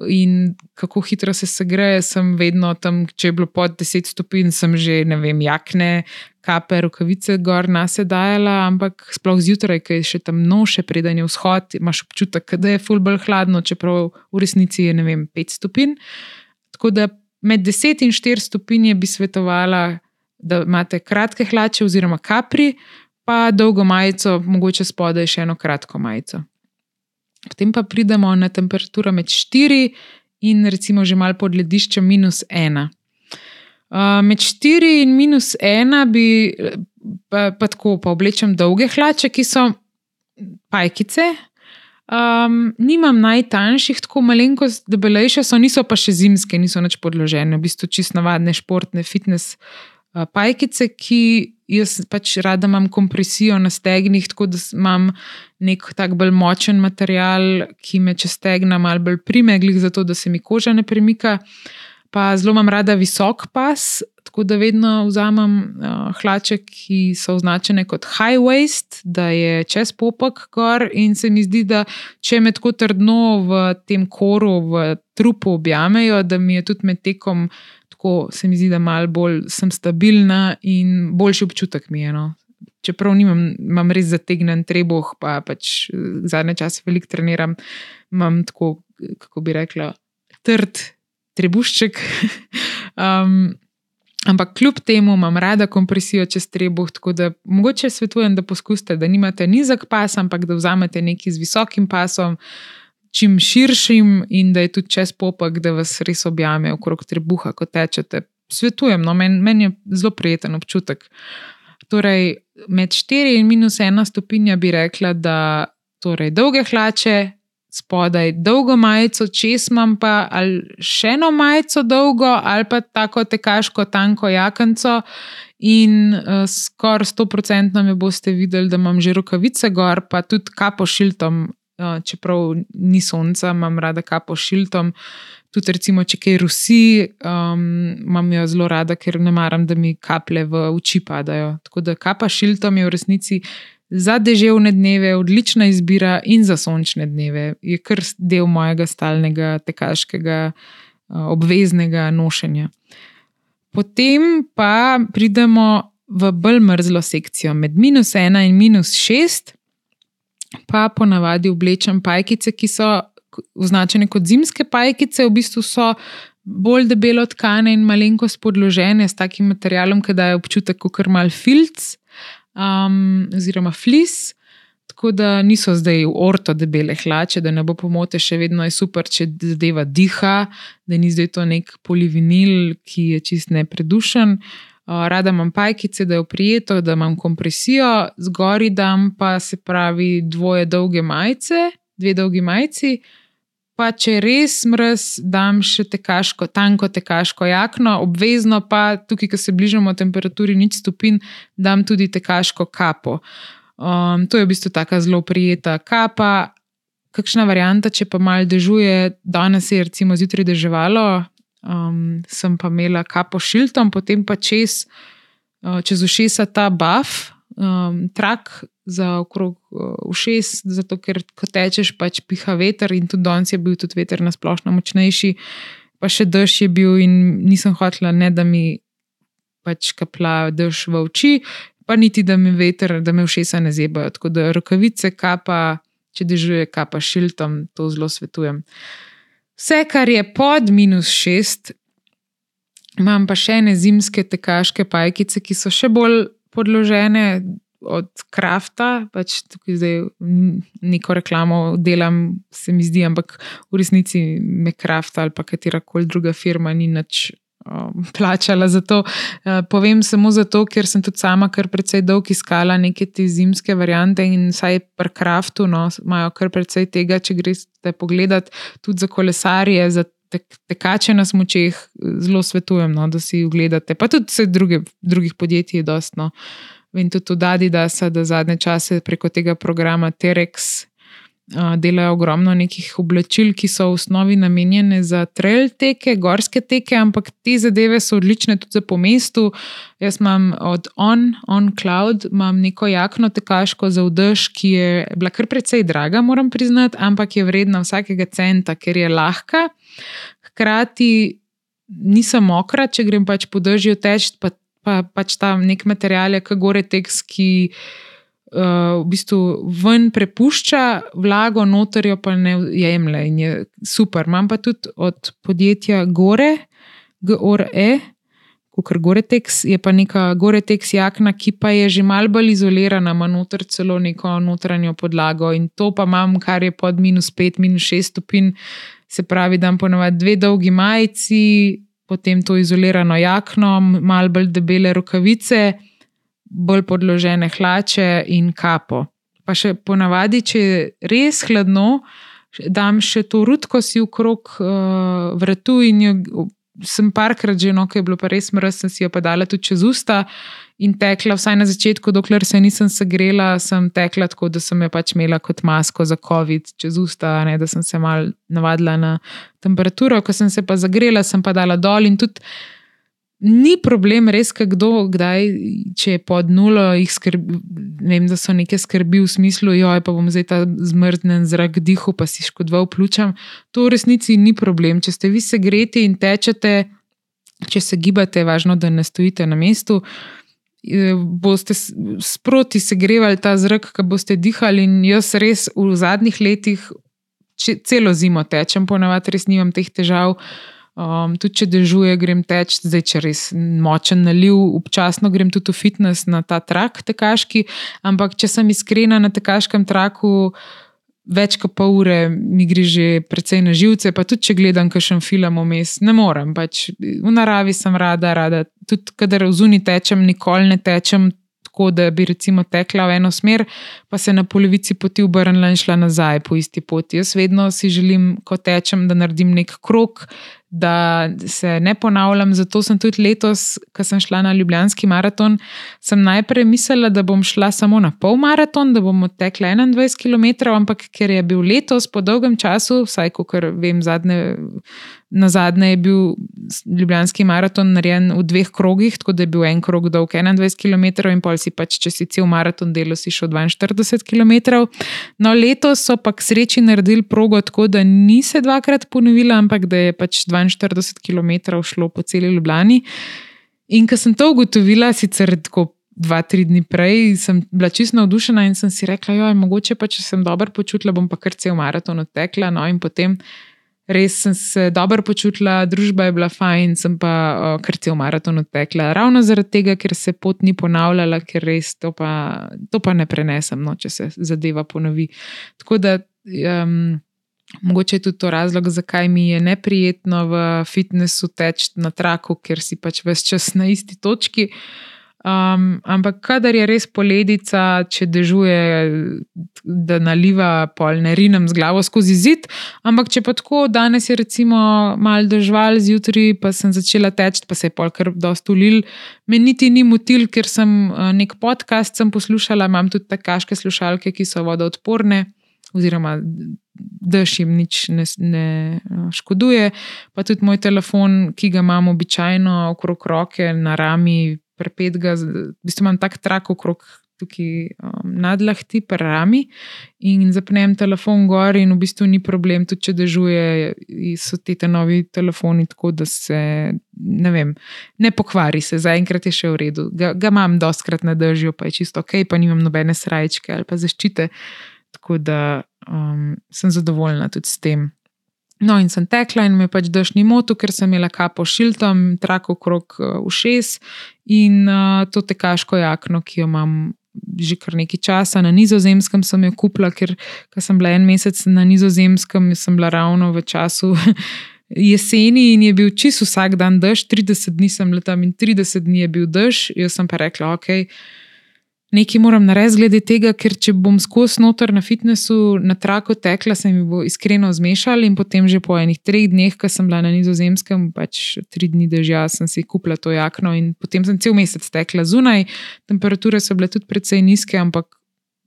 [SPEAKER 1] in kako hitro se segreje, sem vedno tam, če je bilo pod 10 stopinj, sem že, ne vem, jakne, kape, rokavice gor nas je dajala, ampak sploh zjutraj, ki je še tam noče, preden je vzhod, imaš občutek, da je ful bolj hladno, čeprav v resnici je ne vem, 5 stopinj. Tako da med 10 in 4 stopinje bi svetovala, da imate kratke hlače oziroma kapri, pa dolgo majico, mogoče spodaj še eno kratko majico. Potem pa pridemo na temperaturo med 4 in recimo že malo pod lediščem minus 1. Uh, med 4 in minus 1 bi pa, pa tako pa oblečem dolge hlače, ki so pajkice. Um, nimam najtanjših, tako malenkost debelejše, so, niso pa še zimske, niso več podložene, v bistvu čisto navadne športne fitness uh, pajkice, ki jaz pač rada imam kompresijo na stegnih, tako da imam nek tak bolj močen material, ki me čez stegna malo bolj primegli, zato da se mi koža ne premika. Uh, pa zelo imam rada visok pas, tako da vedno vzamem uh, hlače, ki so označene kot high waist, da je čez popek gor. In se mi zdi, da če me tako trdno v tem koru, v trupu objamejo, da mi je tudi med tekom. Tako se mi zdi, da malo bolj sem stabilna in boljši občutek mi je. No. Čeprav nimam, imam res zategnen trebuh, pa pač zadnje čase veliko treniram, imam tako, kako bi rekla, trd trebušček. [LAUGHS] um, ampak kljub temu imam rada kompresijo čez trebuh, tako da mogoče svetujem, da poskusite, da nimate nizek pas, ampak da vzamete nekaj z visokim pasom, čim širšim in da je tudi čez popek, da vas res objame okrog trebuha, ko tečete. Svetujem, no, meni men je zelo prijeten občutek. Torej, med 4 in minus 1 stopinja bi rekla, da torej, dolge hlače, spodaj dolgo majico, čez imam pa ali še eno majico dolgo, ali pa tako tekaško tanko jakenco. In uh, skoraj 100% me boste videli, da imam že rokavice gor, pa tudi kapo šiltom, čeprav ni sonca, imam rada kapo šiltom. Tudi, recimo, če kaj rusi, um, imam jo zelo rada, ker ne maram, da mi kaplje v oči padajo. Tako da kapa šiltom je v resnici Za deževne dneve, odlična izbira, in za sončne dneve, je kar del mojega stalnega tekaškega obveznega nošenja. Potem pa pridemo v bolj mrzlo sekcijo, med minus ena in minus šest, pa ponavadi oblečem pajkice, ki so označene kot zimske pajkice, v bistvu so bolj debelo tkane in malenkost podložene s takim materialom, ki daje občutek, kot je mal filc um, oziroma flis. Tako da niso zdaj orto debele hlače, da ne bo pomote, še vedno je super, če zadeva diha, da ni zdaj to nek polivinil, ki je čist nepredušen. Uh, rada imam pajkice, da je oprijeto, da imam kompresijo, zgori dam pa se pravi dvoje dolge majice, dve dolgi majici, pa če res mrz, dam še tekaško, tanko tekaško jakno, obvezno pa tukaj, ko se bližamo temperaturi nič stopinj, dam tudi tekaško kapo. Um, to je v bistvu tako zelo prijeta kapa. Kakšna varianta, če pa mal dežuje, danes je recimo zjutraj deževalo, um, sem pa imela kapo šiltom, potem pa čez, uh, čez ušesa ta buff, um, trak za okrog uh, ušes, zato ker ko tečeš, pač piha veter in tudi danes je bil tudi veter na splošno močnejši, pa še dež je bil in nisem hotela, ne da mi pač kapla dež v oči, pa niti da mi veter, da me ušesa ne zebajo. Tako da rokavice, kapa, če dežuje, kapa šiltom, to zelo svetujem. Vse, kar je pod minus šest, imam pa še ene zimske tekaške pajkice, ki so še bolj podložene, od krafta, pač tukaj zdaj neko reklamo delam, se mi zdi, ampak v resnici me kraft ali pa katera koli druga firma ni nič. Um, plačala za to. Uh, povem samo zato, ker sem tudi sama kar precej dolgo iskala neke te zimske variante in saj pri Kraftu no, imajo kar precej tega, če greš pogledat tudi za kolesarje, za tek, tekače na smočeh, zelo svetujem, no, da si jih ogledate. Pa tudi vse druge, drugih podjetij je dostno. Uh, in tudi od Adidasa, da zadnje čase preko tega programa Terex delajo ogromno nekih oblačil, ki so v osnovi namenjene za trail teke, gorske teke, ampak te zadeve so odlične tudi za po mestu. Jaz imam od On, On Cloud, imam neko jakno tekaško za vdrž, ki je bila kar precej draga, moram priznati, ampak je vredna vsakega centa, ker je lahka. Hkrati nisem mokra, če grem pač po držju teč, pa pa pač ta nek material, ki gore tekst, ki uh, v bistvu ven prepušča vlago, notorjo pa ne jemlje in je super. Imam pa tudi od podjetja Gore, GORE. Ker Goretex je pa neka Goretex jakna, ki pa je že malo bolj izolirana, ima noter celo neko notranjo podlago in to pa imam, kar je pod minus 5, minus 6 stopinj, se pravi, da imam ponovadi dve dolgi majici, potem to izolirano jakno, malo bolj debele rokavice, bolj podložene hlače in kapo. Pa še ponavadi, če je res hladno, dam še to rudko si v krog uh, vratu in jo sem parkrat že, no, ki je bilo pa res mrzlo, sem si jo pa dala tudi čez usta in tekla, vsaj na začetku, dokler se nisem segrela, sem tekla tako, da sem jo pač imela kot masko za COVID čez usta, ne, da sem se mal navadila na temperaturo. Ko sem se pa zagrela, sem pa dala dol in tudi. Ni problem, res, kdo, kdaj, če je pod nulo, jih skrbi. Vem, da so neke skrbi v smislu, da pa bom zdaj ta zmrznjen zrak dihu, pa si škodoval pljučam. To v resnici ni problem. Če ste vi segreti in tečete, če se gibate, je važno, da ne stojite na mestu. Boste sproti segrevali ta zrak, ki boste dihali. In jaz res v zadnjih letih, celo zimo tečem, ponavadi res nimam teh težav. Um, tudi če dežuje, grem teč, zdaj če res močen naliv, občasno grem tudi v fitness na ta trak tekaški. Ampak če sem iskrena na tekaškem traku, več kot pol ure mi gre že precej na živce, pa tudi če gledam kakšen film vmes, ne morem. Pač v naravi sem rada, rada. Tudi kadar v zuni tečem, nikoli ne tečem. Tako da bi recimo tekla v eno smer, pa se na polovici poti obrnila in šla nazaj po isti poti. Jaz vedno si želim, ko tečem, da naredim nek krok, da se ne ponavljam. Zato sem tudi letos, ko sem šla na Ljubljanski maraton, sem najprej mislila, da bom šla samo na pol maraton, da bom odtekla 21 km, ampak ker je bil letos po dolgem času, vsaj ko vem, zadnje Na zadnje je bil Ljubljanski maraton narejen v dveh krogih, tako da je bil en krog dolg 21 km, in pol si pač, če si cel maraton delo, si šel 42 km. No, letos so pa k sreči naredili progo tako, da ni se dvakrat ponovila, ampak da je pač 42 km šlo po celi Ljubljani. In ko sem to ugotovila, sicer tako. Dva, tri dni prej sem bila čisto navdušena in sem si rekla, da je mogoče, pa če sem dobro počutila, bom pa kar cel maraton odtekla. No, in potem res sem se dobro počutila, družba je bila fajn, sem pa uh, kar cel maraton odtekla. Ravno zaradi tega, ker se pot ni ponavljala, ker res to pa, to pa ne prenesem, no, če se zadeva ponovi. Tako da. Um, Mogoče je tudi to razlog, zakaj mi je neprijetno v fitnessu teči na traku, ker si pač vse čas na isti točki. Um, ampak, kadar je res poledica, če dežuje, da naliva pol, ne rinem z glavo skozi zid. Ampak, če pa tako, danes je recimo mal dežval zjutraj, pa sem začela teči, pa se je pol kar dosta ulil. Me niti ni motil, ker sem nek podcast sem poslušala, imam tudi takaške slušalke, ki so vodoodporne. Oziroma, dež jim nič ne, ne škoduje, pa tudi moj telefon, ki ga imam običajno okrog roke, na rami, prepet ga, v bistvu imam tak trak okrog tukaj um, nadlahti, prami in zapnem telefon gor in v bistvu ni problem, tudi če dežuje, so ti te novi telefoni tako, da se ne vem, ne pokvari se, zaenkrat je še v redu. Ga, ga imam doskrat na držju, pa je čisto ok, pa nimam nobene srajčke ali pa zaščite. Tako da um, sem zadovoljna tudi s tem. No, in sem tekla, in me pač daš ni moto, ker sem imela kapo šiltom, trak okrog uh, ušes in uh, to tekaško jakno, ki jo imam že kar nekaj časa. Na nizozemskem sem jo kupila, ker sem bila en mesec na nizozemskem, sem bila ravno v času. [LAUGHS] Jeseni in je bil čist vsak dan dež, 30 dni sem tam in 30 dni je bil dež. Jaz sem pa rekla, ok, nekaj moram narediti glede tega, ker če bom skozi noter na fitnessu, na traku tekla, se mi bo iskreno zmešal in potem že po enih treh dneh, ko sem bila na nizozemskem, pač tri dni dežja, sem si kupila to jakno in potem sem cel mesec tekla zunaj. Temperature so bile tudi precej nizke, ampak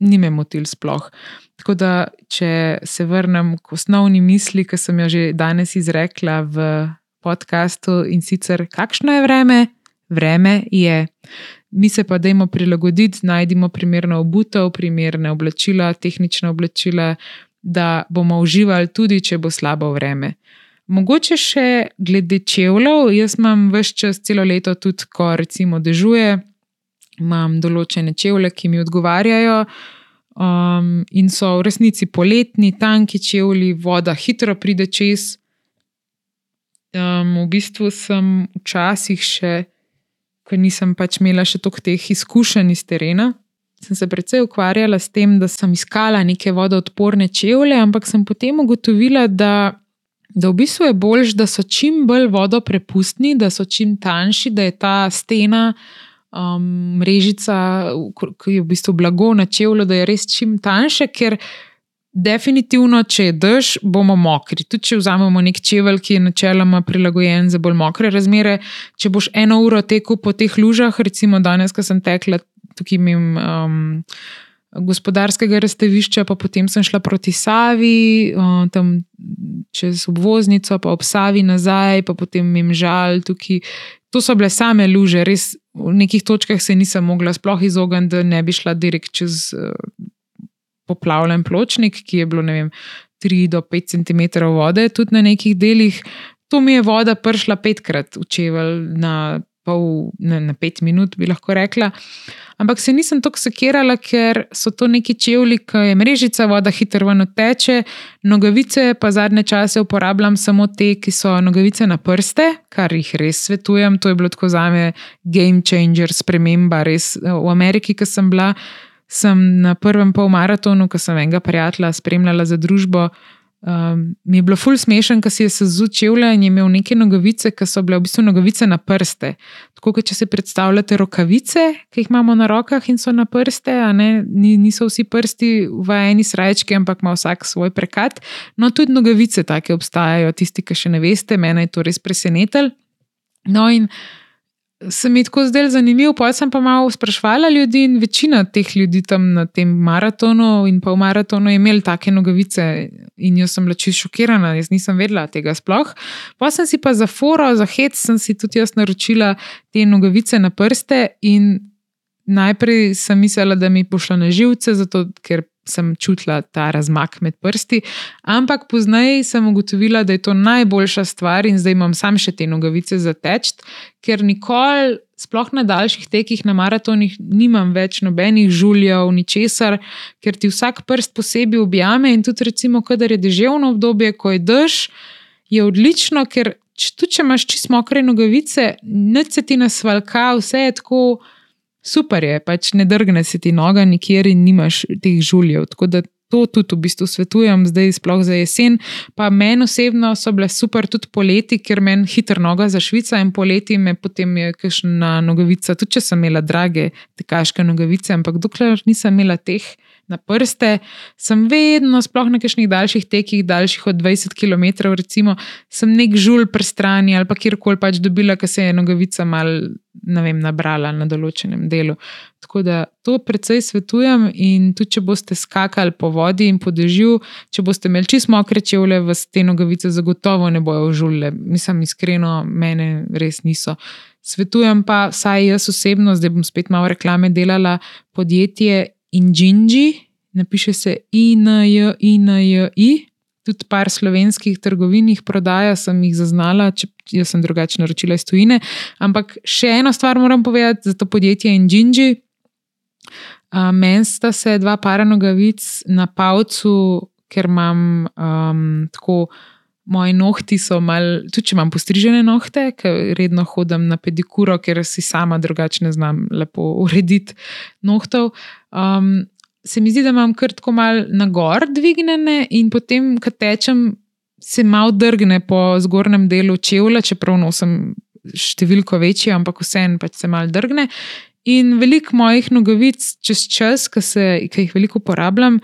[SPEAKER 1] ni me motil sploh. Tako da, če se vrnem k osnovni misli, ki sem jo že danes izrekla v podkastu in sicer, kakšno je vreme? Vreme je mi se pa dajmo prilagoditi, najdemo primerno obutev, primerne oblačila, tehnične oblačila, da bomo uživali tudi, če bo slabo vreme. Mogoče še glede čevljev, jaz imam vse čas, celo leto, tudi ko recimo dežuje, imam določene čevlje, ki mi odgovarjajo. Um, in so v resnici poletni, tanki čevlji, voda hitro pride čez. Um, v bistvu sem včasih še ker nisem pač imela še toliko teh izkušenj iz terena. Sem se predvsej ukvarjala s tem, da sem iskala neke vodoodporne čevlje, ampak sem potem ugotovila, da, da v bistvu je bolj, da so čim bolj vodoprepustni, da so čim tanjši, da je ta stena, um, mrežica, ki je v bistvu blago na čevlju, da je res čim tanjše, ker Definitivno, če je dež, bomo mokri. Tudi če vzamemo nek čevelj, ki je načeloma prilagojen za bolj mokre razmere, če boš eno uro tekel po teh lužah, recimo danes, ko sem tekla tukaj imam um, gospodarskega razstavišča, pa potem sem šla proti Savi, um, tam čez obvoznico, pa ob Savi nazaj, pa potem imam žal tukaj. To so bile same luže, res v nekih točkah se nisem mogla sploh izogniti, da ne bi šla direkt čez. Poplavljen pločnik, ki je bilo vem, 3 do 5 cm vode, tudi na nekih delih. To mi je voda prišla petkrat v čevelj na, pol, na, na pet minut, bi lahko rekla. Ampak se nisem tako sekirala, ker so to neki čevlji, ki je mrežica, voda hitro ven teče, nogavice pa zadnje čase uporabljam samo te, ki so nogavice na prste, kar jih res svetujem. To je bilo tako za me game changer, sprememba. Res v Ameriki, ki sem bila sem na prvem polmaratonu, ko sem enega prijatelja spremljala za družbo. Um, mi je bilo ful smešen, ker si je se zučevla in je imel neke nogavice, ki so bile v bistvu nogavice na prste. Tako kot če si predstavljate rokavice, ki jih imamo na rokah in so na prste, ne, niso vsi prsti v eni srajčki, ampak ima vsak svoj prekat. No, tudi nogavice take obstajajo, tisti, ki še ne veste, mene je to res presenetilo. No, in se mi tako zdel zanimiv. Pa sem pa malo sprašvala ljudi in večina teh ljudi tam na tem maratonu in pa v maratonu je imel take nogavice in jaz sem bila čisto šokirana, jaz nisem vedela tega sploh. Pa sem si pa za foro, za hec, sem si tudi jaz naročila te nogavice na prste in najprej sem mislila, da mi pošla na živce, zato ker sem čutila ta razmak med prsti, ampak pozneje sem ugotovila, da je to najboljša stvar in zdaj imam sam še te nogavice za teč, ker nikoli, sploh na daljših tekih na maratonih, nimam več nobenih žuljev, ničesar, ker ti vsak prst posebej objame in tudi, recimo, kadar je deževno obdobje, ko je dež, je odlično, ker tudi če imaš čisto mokre nogavice, neč se ti nasvalka, vse je tako super je, pač ne drgne se ti noga nikjer in nimaš teh žuljev. Tako da to tudi v bistvu svetujem, zdaj sploh za jesen. Pa meni osebno so bile super tudi poleti, ker meni hitro noga za Švico in poleti me potem je kakšna nogavica, tudi če sem imela drage tekaške nogavice, ampak dokler nisem imela teh na prste, sem vedno, sploh na kakšnih daljših tekih, daljših od 20 km, recimo, sem nek žul prstrani ali pa kjerkoli pač dobila, ker se je nogavica mal, ne vem, nabrala na določenem delu. Tako da to precej svetujem in tudi, če boste skakali po vodi in po dežju, če boste imeli čisto mokre čevlje, vas te nogavice zagotovo ne bojo žule. Mislim, iskreno, mene res niso. Svetujem pa, saj jaz osebno, zdaj bom spet malo reklame delala, podjetje Injinji, napiše se INJ, INJ. Tudi par slovenskih trgovin jih prodaja, sem jih zaznala, če jaz sem drugače naročila iz tujine. Ampak še eno stvar moram povedati za to podjetje Injinji. Meni sta se dva para nogavic na pavcu, ker imam um, tako. Moji nohti so mal, tudi če imam postrižene nohte, ker redno hodim na pedikuro, ker si sama drugače ne znam lepo urediti nohtov. Um, se mi zdi, da imam kar tako mal na gor dvignjene in potem, ko tečem, se malo drgne po zgornjem delu čevlja, čeprav nosim številko večjo, ampak vseeno pač se mal drgne. In veliko mojih nogavic čez čas, ki jih veliko uporabljam,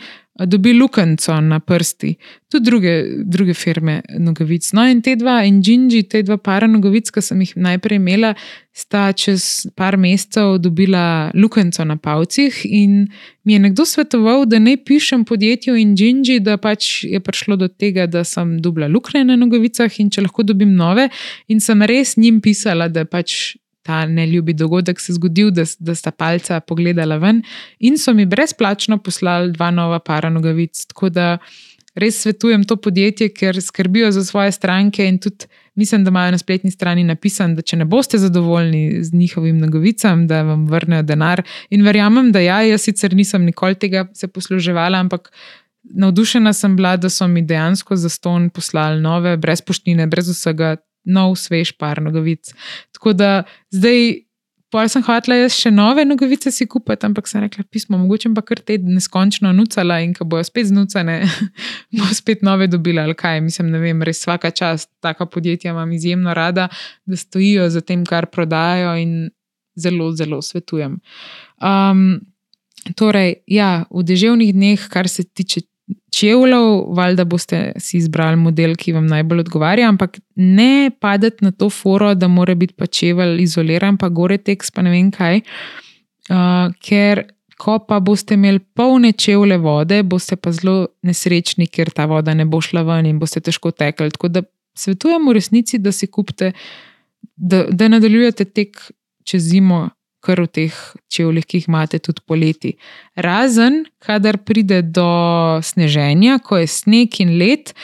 [SPEAKER 1] dobi lukenco na prsti, tudi druge, druge firme nogavic. No, in te dva, in Džinji, te dva para nogavic, ki sem jih najprej imela, sta čez par mesecev dobila lukenco na pavcih. In mi je nekdo svetoval, da ne pišem podjetju in Džinji, da pač je prišlo do tega, da sem dobila luknje na nogavicah in če lahko dobim nove. In sem res njim pisala, da pač ta neljubi dogodek se zgodil, da, da sta palca pogledala ven in so mi brezplačno poslali dva nova para nogavic. Tako da res svetujem to podjetje, ker skrbijo za svoje stranke in tudi mislim, da imajo na spletni strani napisano, da če ne boste zadovoljni z njihovim nogavicam, da vam vrnejo denar. In verjamem, da ja, jaz sicer nisem nikoli tega se posluževala, ampak. Navdušena sem bila, da so mi dejansko za ston poslali nove, brez poštine, brez vsega, nov, svež par nogavic. Tako da zdaj, pol sem hotela jaz še nove nogavice si kupiti, ampak sem rekla, pismo, mogoče pa kar te neskončno nucala in ko bojo spet znucane, [LAUGHS] bo spet nove dobila ali kaj. Mislim, ne vem, res vsaka čast, taka podjetja imam izjemno rada, da stojijo za tem, kar prodajajo in zelo, zelo svetujem. Um, torej, ja, v deževnih dneh, kar se tiče čevljev, valjda boste si izbrali model, ki vam najbolj odgovarja, ampak ne padete na to foro, da mora biti pa čevelj izoliran, pa gore tekst, pa ne vem kaj. Uh, ker ko pa boste imeli polne čevlje vode, boste pa zelo nesrečni, ker ta voda ne bo šla ven in boste težko tekli. Tako da svetujem v resnici, da si kupite, da, da nadaljujete tek čez zimo kar v teh čevljih, ki jih imate tudi poleti. Razen, kadar pride do sneženja, ko je sneg in led.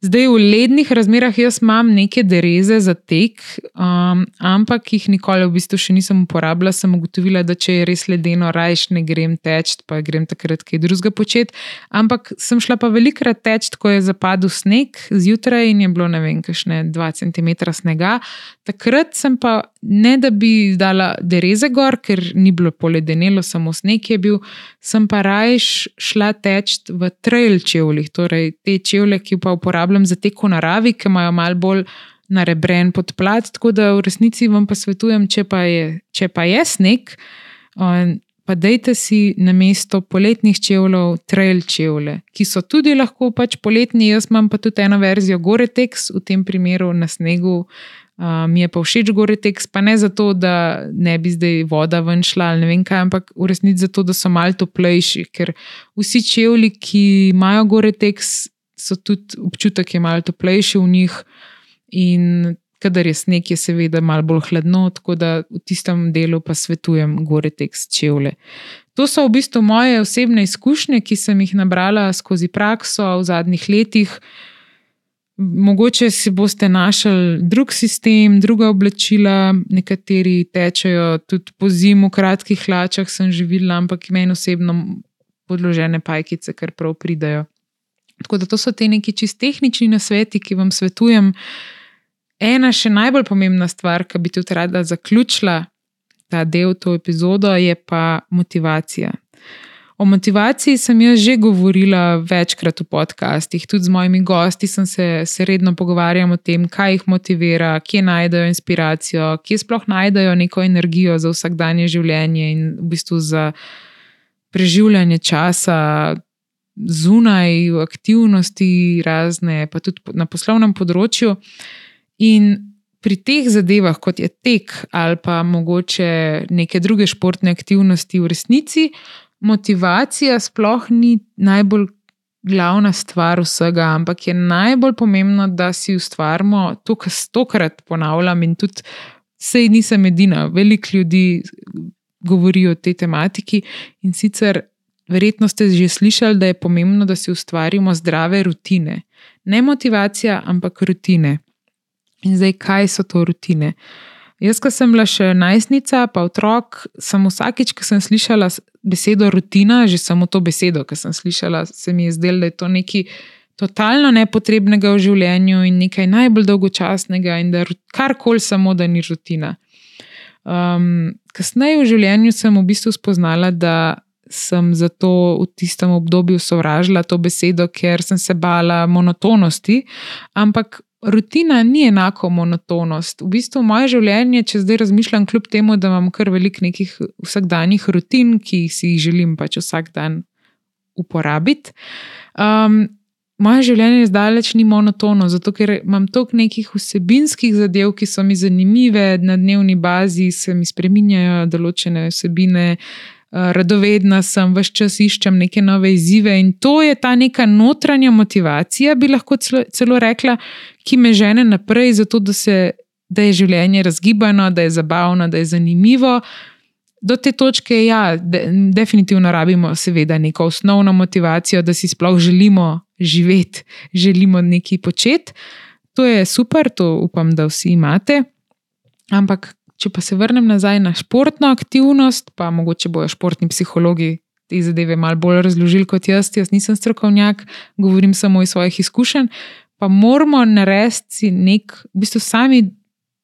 [SPEAKER 1] Zdaj v lednih razmerah jaz imam neke dereze za tek, um, ampak jih nikoli v bistvu še nisem uporabljala. Sem ugotovila, da če je res ledeno, rajš ne grem teč, pa grem takrat kaj drugega početi. Ampak sem šla pa velikrat teč, ko je zapadel sneg zjutraj in je bilo ne vem, kakšne 2 cm snega. Takrat sem pa ne da bi dala dereze gor, ker ni bilo poledenelo, samo sneg je bil, sem pa rajš šla teč v trail čevljih, torej te čevlje, ki pa uporabljam za tek v naravi, ki imajo malo bolj narebren podplat. Tako da v resnici vam pa svetujem, če pa je, če pa je sneg, pa dajte si na mesto poletnih čevljev trail čevlje, ki so tudi lahko pač poletni. Jaz imam pa tudi eno verzijo Gore-Tex, v tem primeru na snegu. Uh, mi je pa všeč Gore-Tex, pa ne zato, da ne bi zdaj voda ven šla ali ne vem kaj, ampak v resnici zato, da so malo toplejši, ker vsi čevlji, ki imajo Gore-Tex, so tudi občutek je malo toplejši v njih, in kadar je sneg, je seveda malo bolj hladno, tako da v tistem delu pa svetujem gore tekst čevlje. To so v bistvu moje osebne izkušnje, ki sem jih nabrala skozi prakso v zadnjih letih. Mogoče si boste našli drug sistem, druga oblačila, nekateri tečejo tudi po zimu, v kratkih hlačah, sem živela, ampak meni osebno podložene pajkice, kar prav pridajo. Tako da to so te neki čist tehnični nasveti, ki vam svetujem. Ena še najbolj pomembna stvar, ki bi tudi rada zaključila ta del, to epizodo, je pa motivacija. O motivaciji sem jaz že govorila večkrat v podcastih, tudi z mojimi gosti sem se, se redno pogovarjala o tem, kaj jih motivira, kje najdejo inspiracijo, kje sploh najdejo neko energijo za vsakdanje življenje in v bistvu za preživljanje časa zunaj, aktivnosti, razne, pa tudi na poslovnem področju. In pri teh zadevah, kot je tek ali pa mogoče neke druge športne aktivnosti, v resnici motivacija sploh ni najbolj glavna stvar vsega, ampak je najbolj pomembno, da si ustvarimo to, kar stokrat ponavljam in tudi. Sej nisem edina, veliko ljudi govori o tej tematiki in sicer verjetno ste že slišali, da je pomembno, da si ustvarimo zdrave rutine. Ne motivacija, ampak rutine. In zdaj, kaj so to rutine? Jaz, ko sem bila še najstnica, pa otrok, sem vsakič, ko sem slišala besedo rutina, že samo to besedo, ki sem slišala, se mi je zdelo, da je to nekaj totalno nepotrebnega v življenju in nekaj najbolj dolgočasnega, in da karkoli samo, da ni rutina. Um, kasneje v življenju sem v bistvu spoznala, da sem zato v tistem obdobju sovražila to besedo, ker sem se bala monotonosti, ampak rutina ni enako monotonost. V bistvu moje življenje, če zdaj razmišljam, kljub temu, da imam kar veliko nekih vsakdanjih rutin, ki si jih želim pač vsak dan uporabiti. Um, Moje življenje zdaleč ni monotono, zato ker imam toliko nekih vsebinskih zadev, ki so mi zanimive, na dnevni bazi se mi spreminjajo določene vsebine, uh, radovedna sem, vse čas iščem neke nove izzive in to je ta neka notranja motivacija, bi lahko celo, celo rekla, ki me žene naprej, zato da, se, da je življenje razgibano, da je zabavno, da je zanimivo. Do te točke, ja, de, definitivno rabimo, seveda, neko osnovno motivacijo, da si sploh želimo živeti, želimo nekaj početi. To je super, to upam, da vsi imate. Ampak Če pa se vrnem nazaj na športno aktivnost, pa mogoče bojo športni psihologi te zadeve malo bolj razložili kot jaz, jaz nisem strokovnjak, govorim samo iz svojih izkušenj. Pa moramo narediti nek, v bistvu sami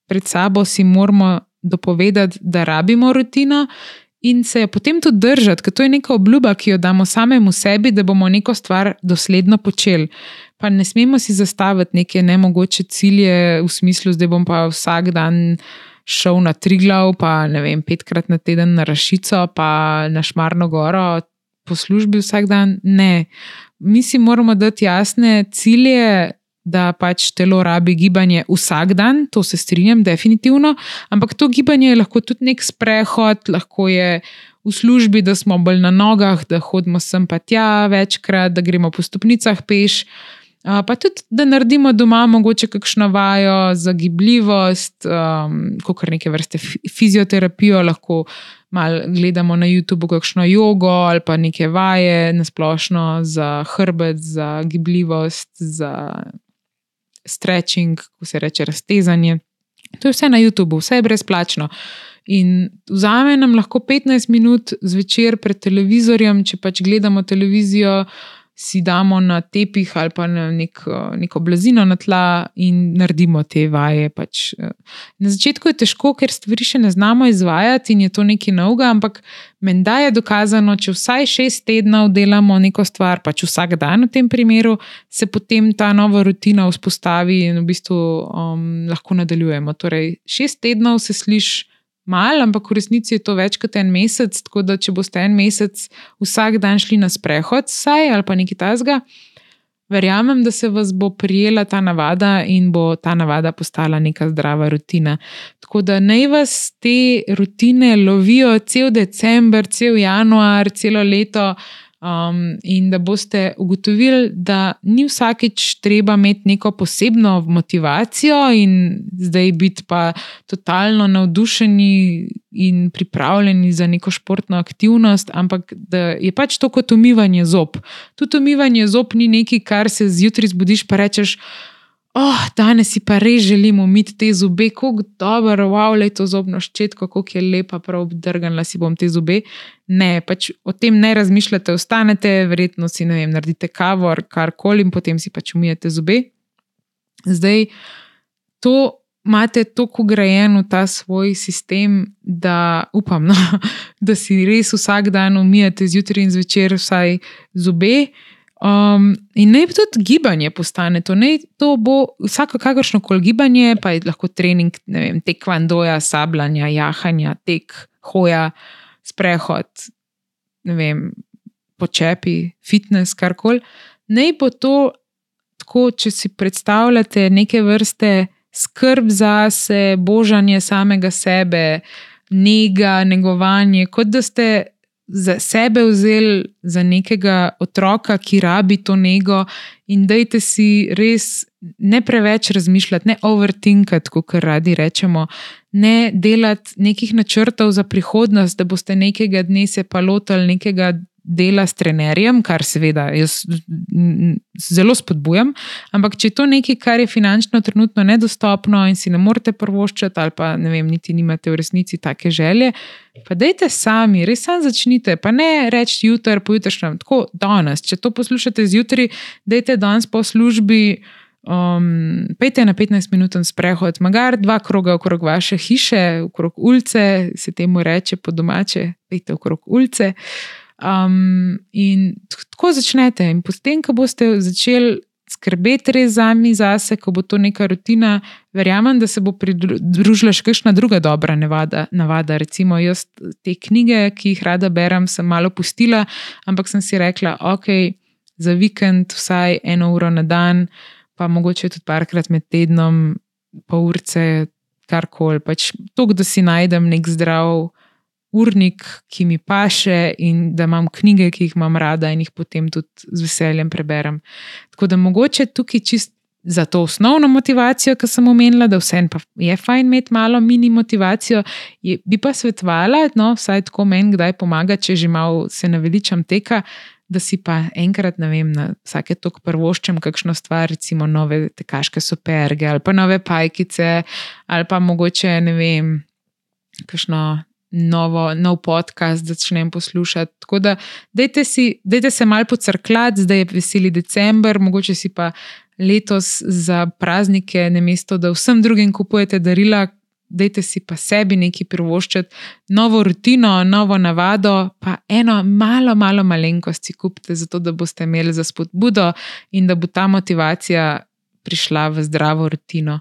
[SPEAKER 1] pred sabo si moramo dopovedati, da rabimo rutino. In se je potem tudi držati, ker to je neka obljuba, ki jo damo samemu sebi, da bomo neko stvar dosledno počeli. Pa ne smemo si zastaviti neke nemogoče cilje v smislu, da bom pa vsak dan šel na Triglav, pa ne vem, petkrat na teden na Rašico, pa na Šmarno goro po službi vsak dan. Ne. Mi si moramo dati jasne cilje, da pač telo rabi gibanje vsak dan, to se strinjam, definitivno. Ampak to gibanje je lahko tudi nek sprehod, lahko je. V službi, da smo bolj na nogah, da hodimo sem pa tja večkrat, da gremo po stopnicah peš. Pa tudi, da naredimo doma, mogoče kakšno vajo za gibljivost, um, kot neke vrste fizioterapijo, lahko malo gledamo na YouTubu, kakšno jogo ali pa neke vaje na splošno za hrbet, za gibljivost, za stretching, ko se reče raztezanje. To je vse na YouTubu, vse je brezplačno. In vzame nam lahko 15 minut zvečer pred televizorjem, če pač gledamo televizijo si damo na tepih ali pa na nek, neko blazino na tla in naredimo te vaje. Pač. Eh, na začetku je težko, ker stvari še ne znamo izvajati in je to nekaj novega, ampak menda je dokazano, če vsaj šest tednov delamo neko stvar, pač vsak dan v tem primeru, se potem ta nova rutina vzpostavi in v bistvu um, lahko nadaljujemo. Torej, šest tednov se sliši malo, ampak v resnici je to več kot en mesec. Tako da, če boste en mesec vsak dan šli na sprehod, saj ali pa nekaj tasga, verjamem, da se vas bo prijela ta navada in bo ta navada postala neka zdrava rutina. Tako da naj vas te rutine lovijo cel decembr, cel januar, celo leto. Um, in da boste ugotovili, da ni vsakeč treba imeti neko posebno motivacijo in zdaj biti pa totalno navdušeni in pripravljeni za neko športno aktivnost, ampak da je pač to kot umivanje zob. Tudi umivanje zob ni nekaj, kar se zjutraj zbudiš, pa rečeš oh, danes si pa res želim umiti te zobe, kako dobro, wow, le to zobno ščetko, kako je lepa, prav obdrgnila si bom te zobe. Ne, pač o tem ne razmišljate, ostanete, verjetno si vem, naredite kavo, karkoli in potem si pač umijete zobe. Zdaj, to imate tako ugrajen v ta svoj sistem, da upam, no, [LAUGHS] da si res vsak dan umijate zjutraj in zvečer vsaj zobe. Um, in naj tudi gibanje postane to. Naj to bo vsako, kakršno koli gibanje, pa je lahko trening, ne vem, tek vandoja, sabljanja, jahanja, tek, hoja, sprehod, ne vem, počepi, fitness, karkoli. Naj bo to tako, če si predstavljate neke vrste skrb za sebe, božanje samega sebe, njega, negovanje, kot da ste za sebe vzeli za nekega otroka, ki rabi to nego, in dajte si res ne preveč razmišljati, ne overtinkati, kot radi rečemo, ne delati nekih načrtov za prihodnost, da boste nekega dne se pa lotili nekega dela s trenerjem, kar seveda jaz zelo spodbujam. Ampak, če je to nekaj, kar je finančno trenutno nedostopno in si ne morete prvoščati, ali pa ne vem, niti nimate v resnici take želje, pa dajte sami, res sam začnite. Pa ne reči jutri, pojutrišnjem, tako danes. Če to poslušate zjutraj, dajte danes po službi. Um, pejte na 15 minut sprehod, magar dva kroga okrog vaše hiše, okrog ulice, se temu reče po domače, pejte okrog ulice. Um, in tako začnete. In potem, ko boste začeli skrbeti res za mi, zase, ko bo to neka rutina, verjamem, da se bo pridružila še kakšna druga dobra navada. navada. Recimo, jaz te knjige, ki jih rada berem, sem malo pustila, ampak sem si rekla, ok, za vikend vsaj eno uro na dan, pa mogoče tudi parkrat med tednom, pol urce, karkoli. Pač to, da si najdem nek zdrav urnik, ki mi paše, in da imam knjige, ki jih imam rada in jih potem tudi z veseljem preberem. Tako da mogoče tukaj čist za to osnovno motivacijo, ki sem omenila, da vse pa je fajn imeti malo mini motivacijo, je, bi pa svetovala, no, vsaj tako meni, kdaj pomaga, če že malo se naveličam teka. Da si pa enkrat, ne vem, na vsake tok prvoščem kakšno stvar, recimo nove tekaške superge ali pa nove pajkice, ali pa mogoče, ne vem, kakšno novo, nov podcast začnem poslušati. Tako da, dajte, si, dajte se malo pocrklati, zdaj je veseli decembr, mogoče si pa letos za praznike, ne mesto, da vsem drugim kupujete darila. Dajte si pa sebi nekaj privoščiti, novo rutino, novo navado, pa eno malo, malo malenkost si kupite, zato da boste imeli za spodbudo in da bo ta motivacija prišla v zdravo rutino.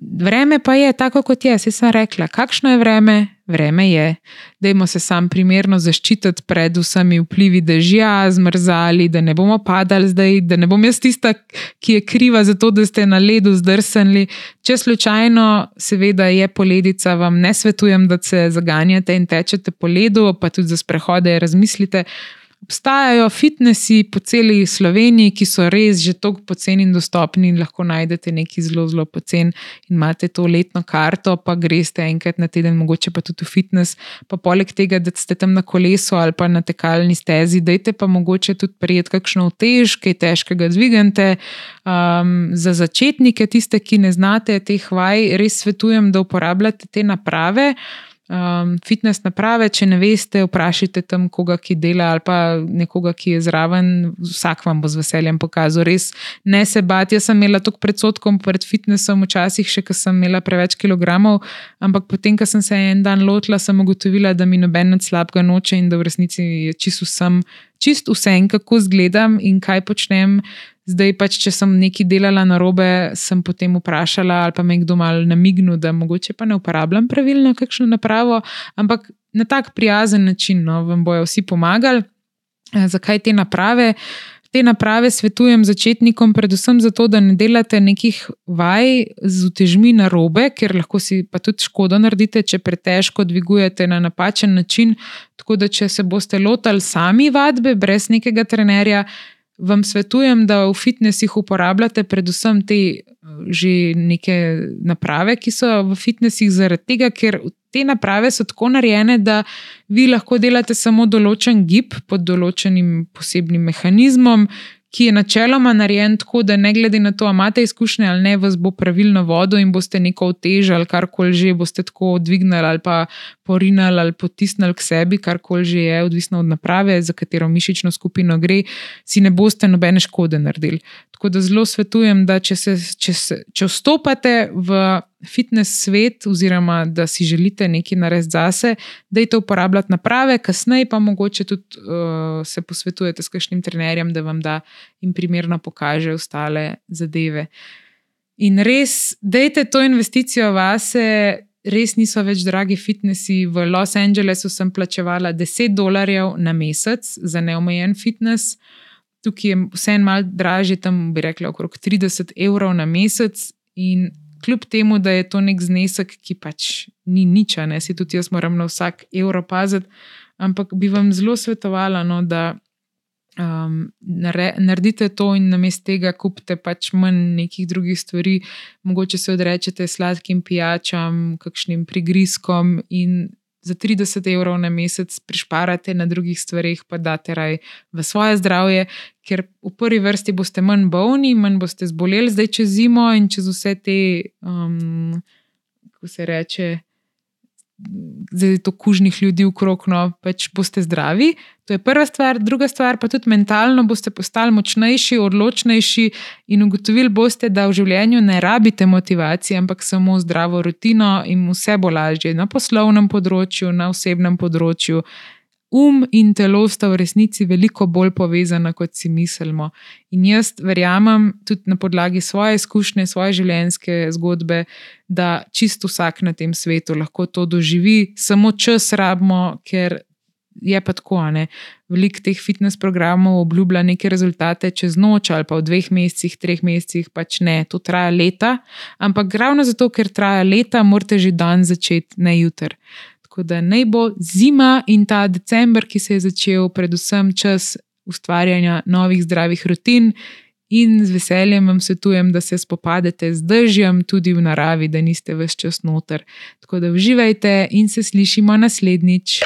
[SPEAKER 1] Vreme pa je tako, kot je. Jaz sem rekla, kakšno je vreme, vreme je. Dajmo se sam primerno zaščititi pred vsemi vplivi dežja, zmrzali, da ne bomo padali zdaj, da ne bom jaz tista, ki je kriva za to, da ste na ledu zdrsnili. Če slučajno, seveda je poledica, vam ne svetujem, da se zaganjate in tečete po ledu, pa tudi za sprehode razmislite. Obstajajo fitnesi po celi Sloveniji, ki so res že tako poceni in dostopni, in lahko najdete nekaj zelo, zelo pocen. Imate to letno karto, pa greste enkrat na teden, mogoče pa tudi v fitness. Pa poleg tega, da ste tam na kolesu ali pa na tekalni stezi, dajte pa mogoče tudi prijeti kakšno tež, kaj težkega dvigante. Um, za začetnike, tiste, ki ne znate teh vaj, res svetujem, da uporabljate te naprave um, fitness naprave. Če ne veste, vprašajte tam koga, ki dela ali pa nekoga, ki je zraven, vsak vam bo z veseljem pokazal. Res ne se bati. Jaz sem imela toliko predsodkov pred fitnessom, včasih še, ker sem imela preveč kilogramov, ampak potem, ko sem se en dan lotila, sem ugotovila, da mi noben slabega noče in da v resnici je čisto vsem. Čist vse, kako izgledam in kaj počnem, Zdaj pač, če sem nekaj delala na robe, sem potem vprašala ali pa me kdo mal namignil, da mogoče pa ne uporabljam pravilno kakšno napravo, ampak na tak prijazen način no, vam bojo vsi pomagali. Eh, zakaj te naprave? Te naprave svetujem začetnikom, predvsem zato, da ne delate nekih vaj z utežmi na robe, ker lahko si pa tudi škodo naredite, če pretežko dvigujete na napačen način. Tako da, če se boste lotili sami vadbe, brez nekega trenerja, vam svetujem, da v fitnesih uporabljate predvsem te eh, že neke naprave, ki so v fitnesih, zaradi tega, ker te naprave so tako narejene, da vi lahko delate samo določen gib pod določenim posebnim mehanizmom, ki je načeloma narejen tako, da ne glede na to, ali imate izkušnje ali ne, vas bo pravilno vodo in boste neko otežali, karkoli že boste tako dvignili ali pa porinili ali potisnili k sebi, karkoli že je, odvisno od naprave, za katero mišično skupino gre, si ne boste nobene škode naredili. Tako da zelo svetujem, da če, se, če, se, če vstopate v fitness svet, oziroma da si želite nekaj narediti zase, da je to uporabljati naprave, kasneje pa mogoče tudi uh, se posvetujete s kakšnim trenerjem, da vam da in primerno pokaže ostale zadeve. In res, dajte to investicijo vase. Res niso več dragi fitnessi. V Los Angelesu sem plačevala 10 dolarjev na mesec za neomejen fitness, tukaj je vse en mal dražje, tam bi rekla okrog 30 evrov na mesec. In kljub temu, da je to nek znesek, ki pač ni nič, ne si tudi jaz moram na vsak evro paziti, ampak bi vam zelo svetovala, no, da um, naredite to in namesto tega kupite pač manj nekih drugih stvari, mogoče se odrečete sladkim pijačam, kakšnim prigrizkom in za 30 evrov na mesec prišparate na drugih stvarih, pa date raj v svoje zdravje, ker v prvi vrsti boste manj bolni, manj boste zboleli zdaj čez zimo in čez vse te, um, kako se reče, zdaj to kužnih ljudi v krog, no pač boste zdravi. To je prva stvar, druga stvar pa tudi mentalno boste postali močnejši, odločnejši in ugotovili boste, da v življenju ne rabite motivacije, ampak samo zdravo rutino in vse bo lažje na poslovnem področju, na osebnem področju um in telo sta v resnici veliko bolj povezana, kot si mislimo. In jaz verjamem tudi na podlagi svoje izkušnje, svoje življenjske zgodbe, da čisto vsak na tem svetu lahko to doživi, samo čas rabimo, ker je pa tako. Veliko teh fitness programov obljublja neke rezultate čez noč ali pa v dveh mesecih, treh mesecih, pač ne, to traja leta. Ampak ravno zato, ker traja leta, morate že dan začeti, ne jutr. Tako da naj bo zima in ta decembr, ki se je začel, predvsem čas ustvarjanja novih zdravih rutin. In z veseljem vam svetujem, da se spopadete z držjem tudi v naravi, da niste več čas noter. Tako da uživajte in se slišimo naslednjič.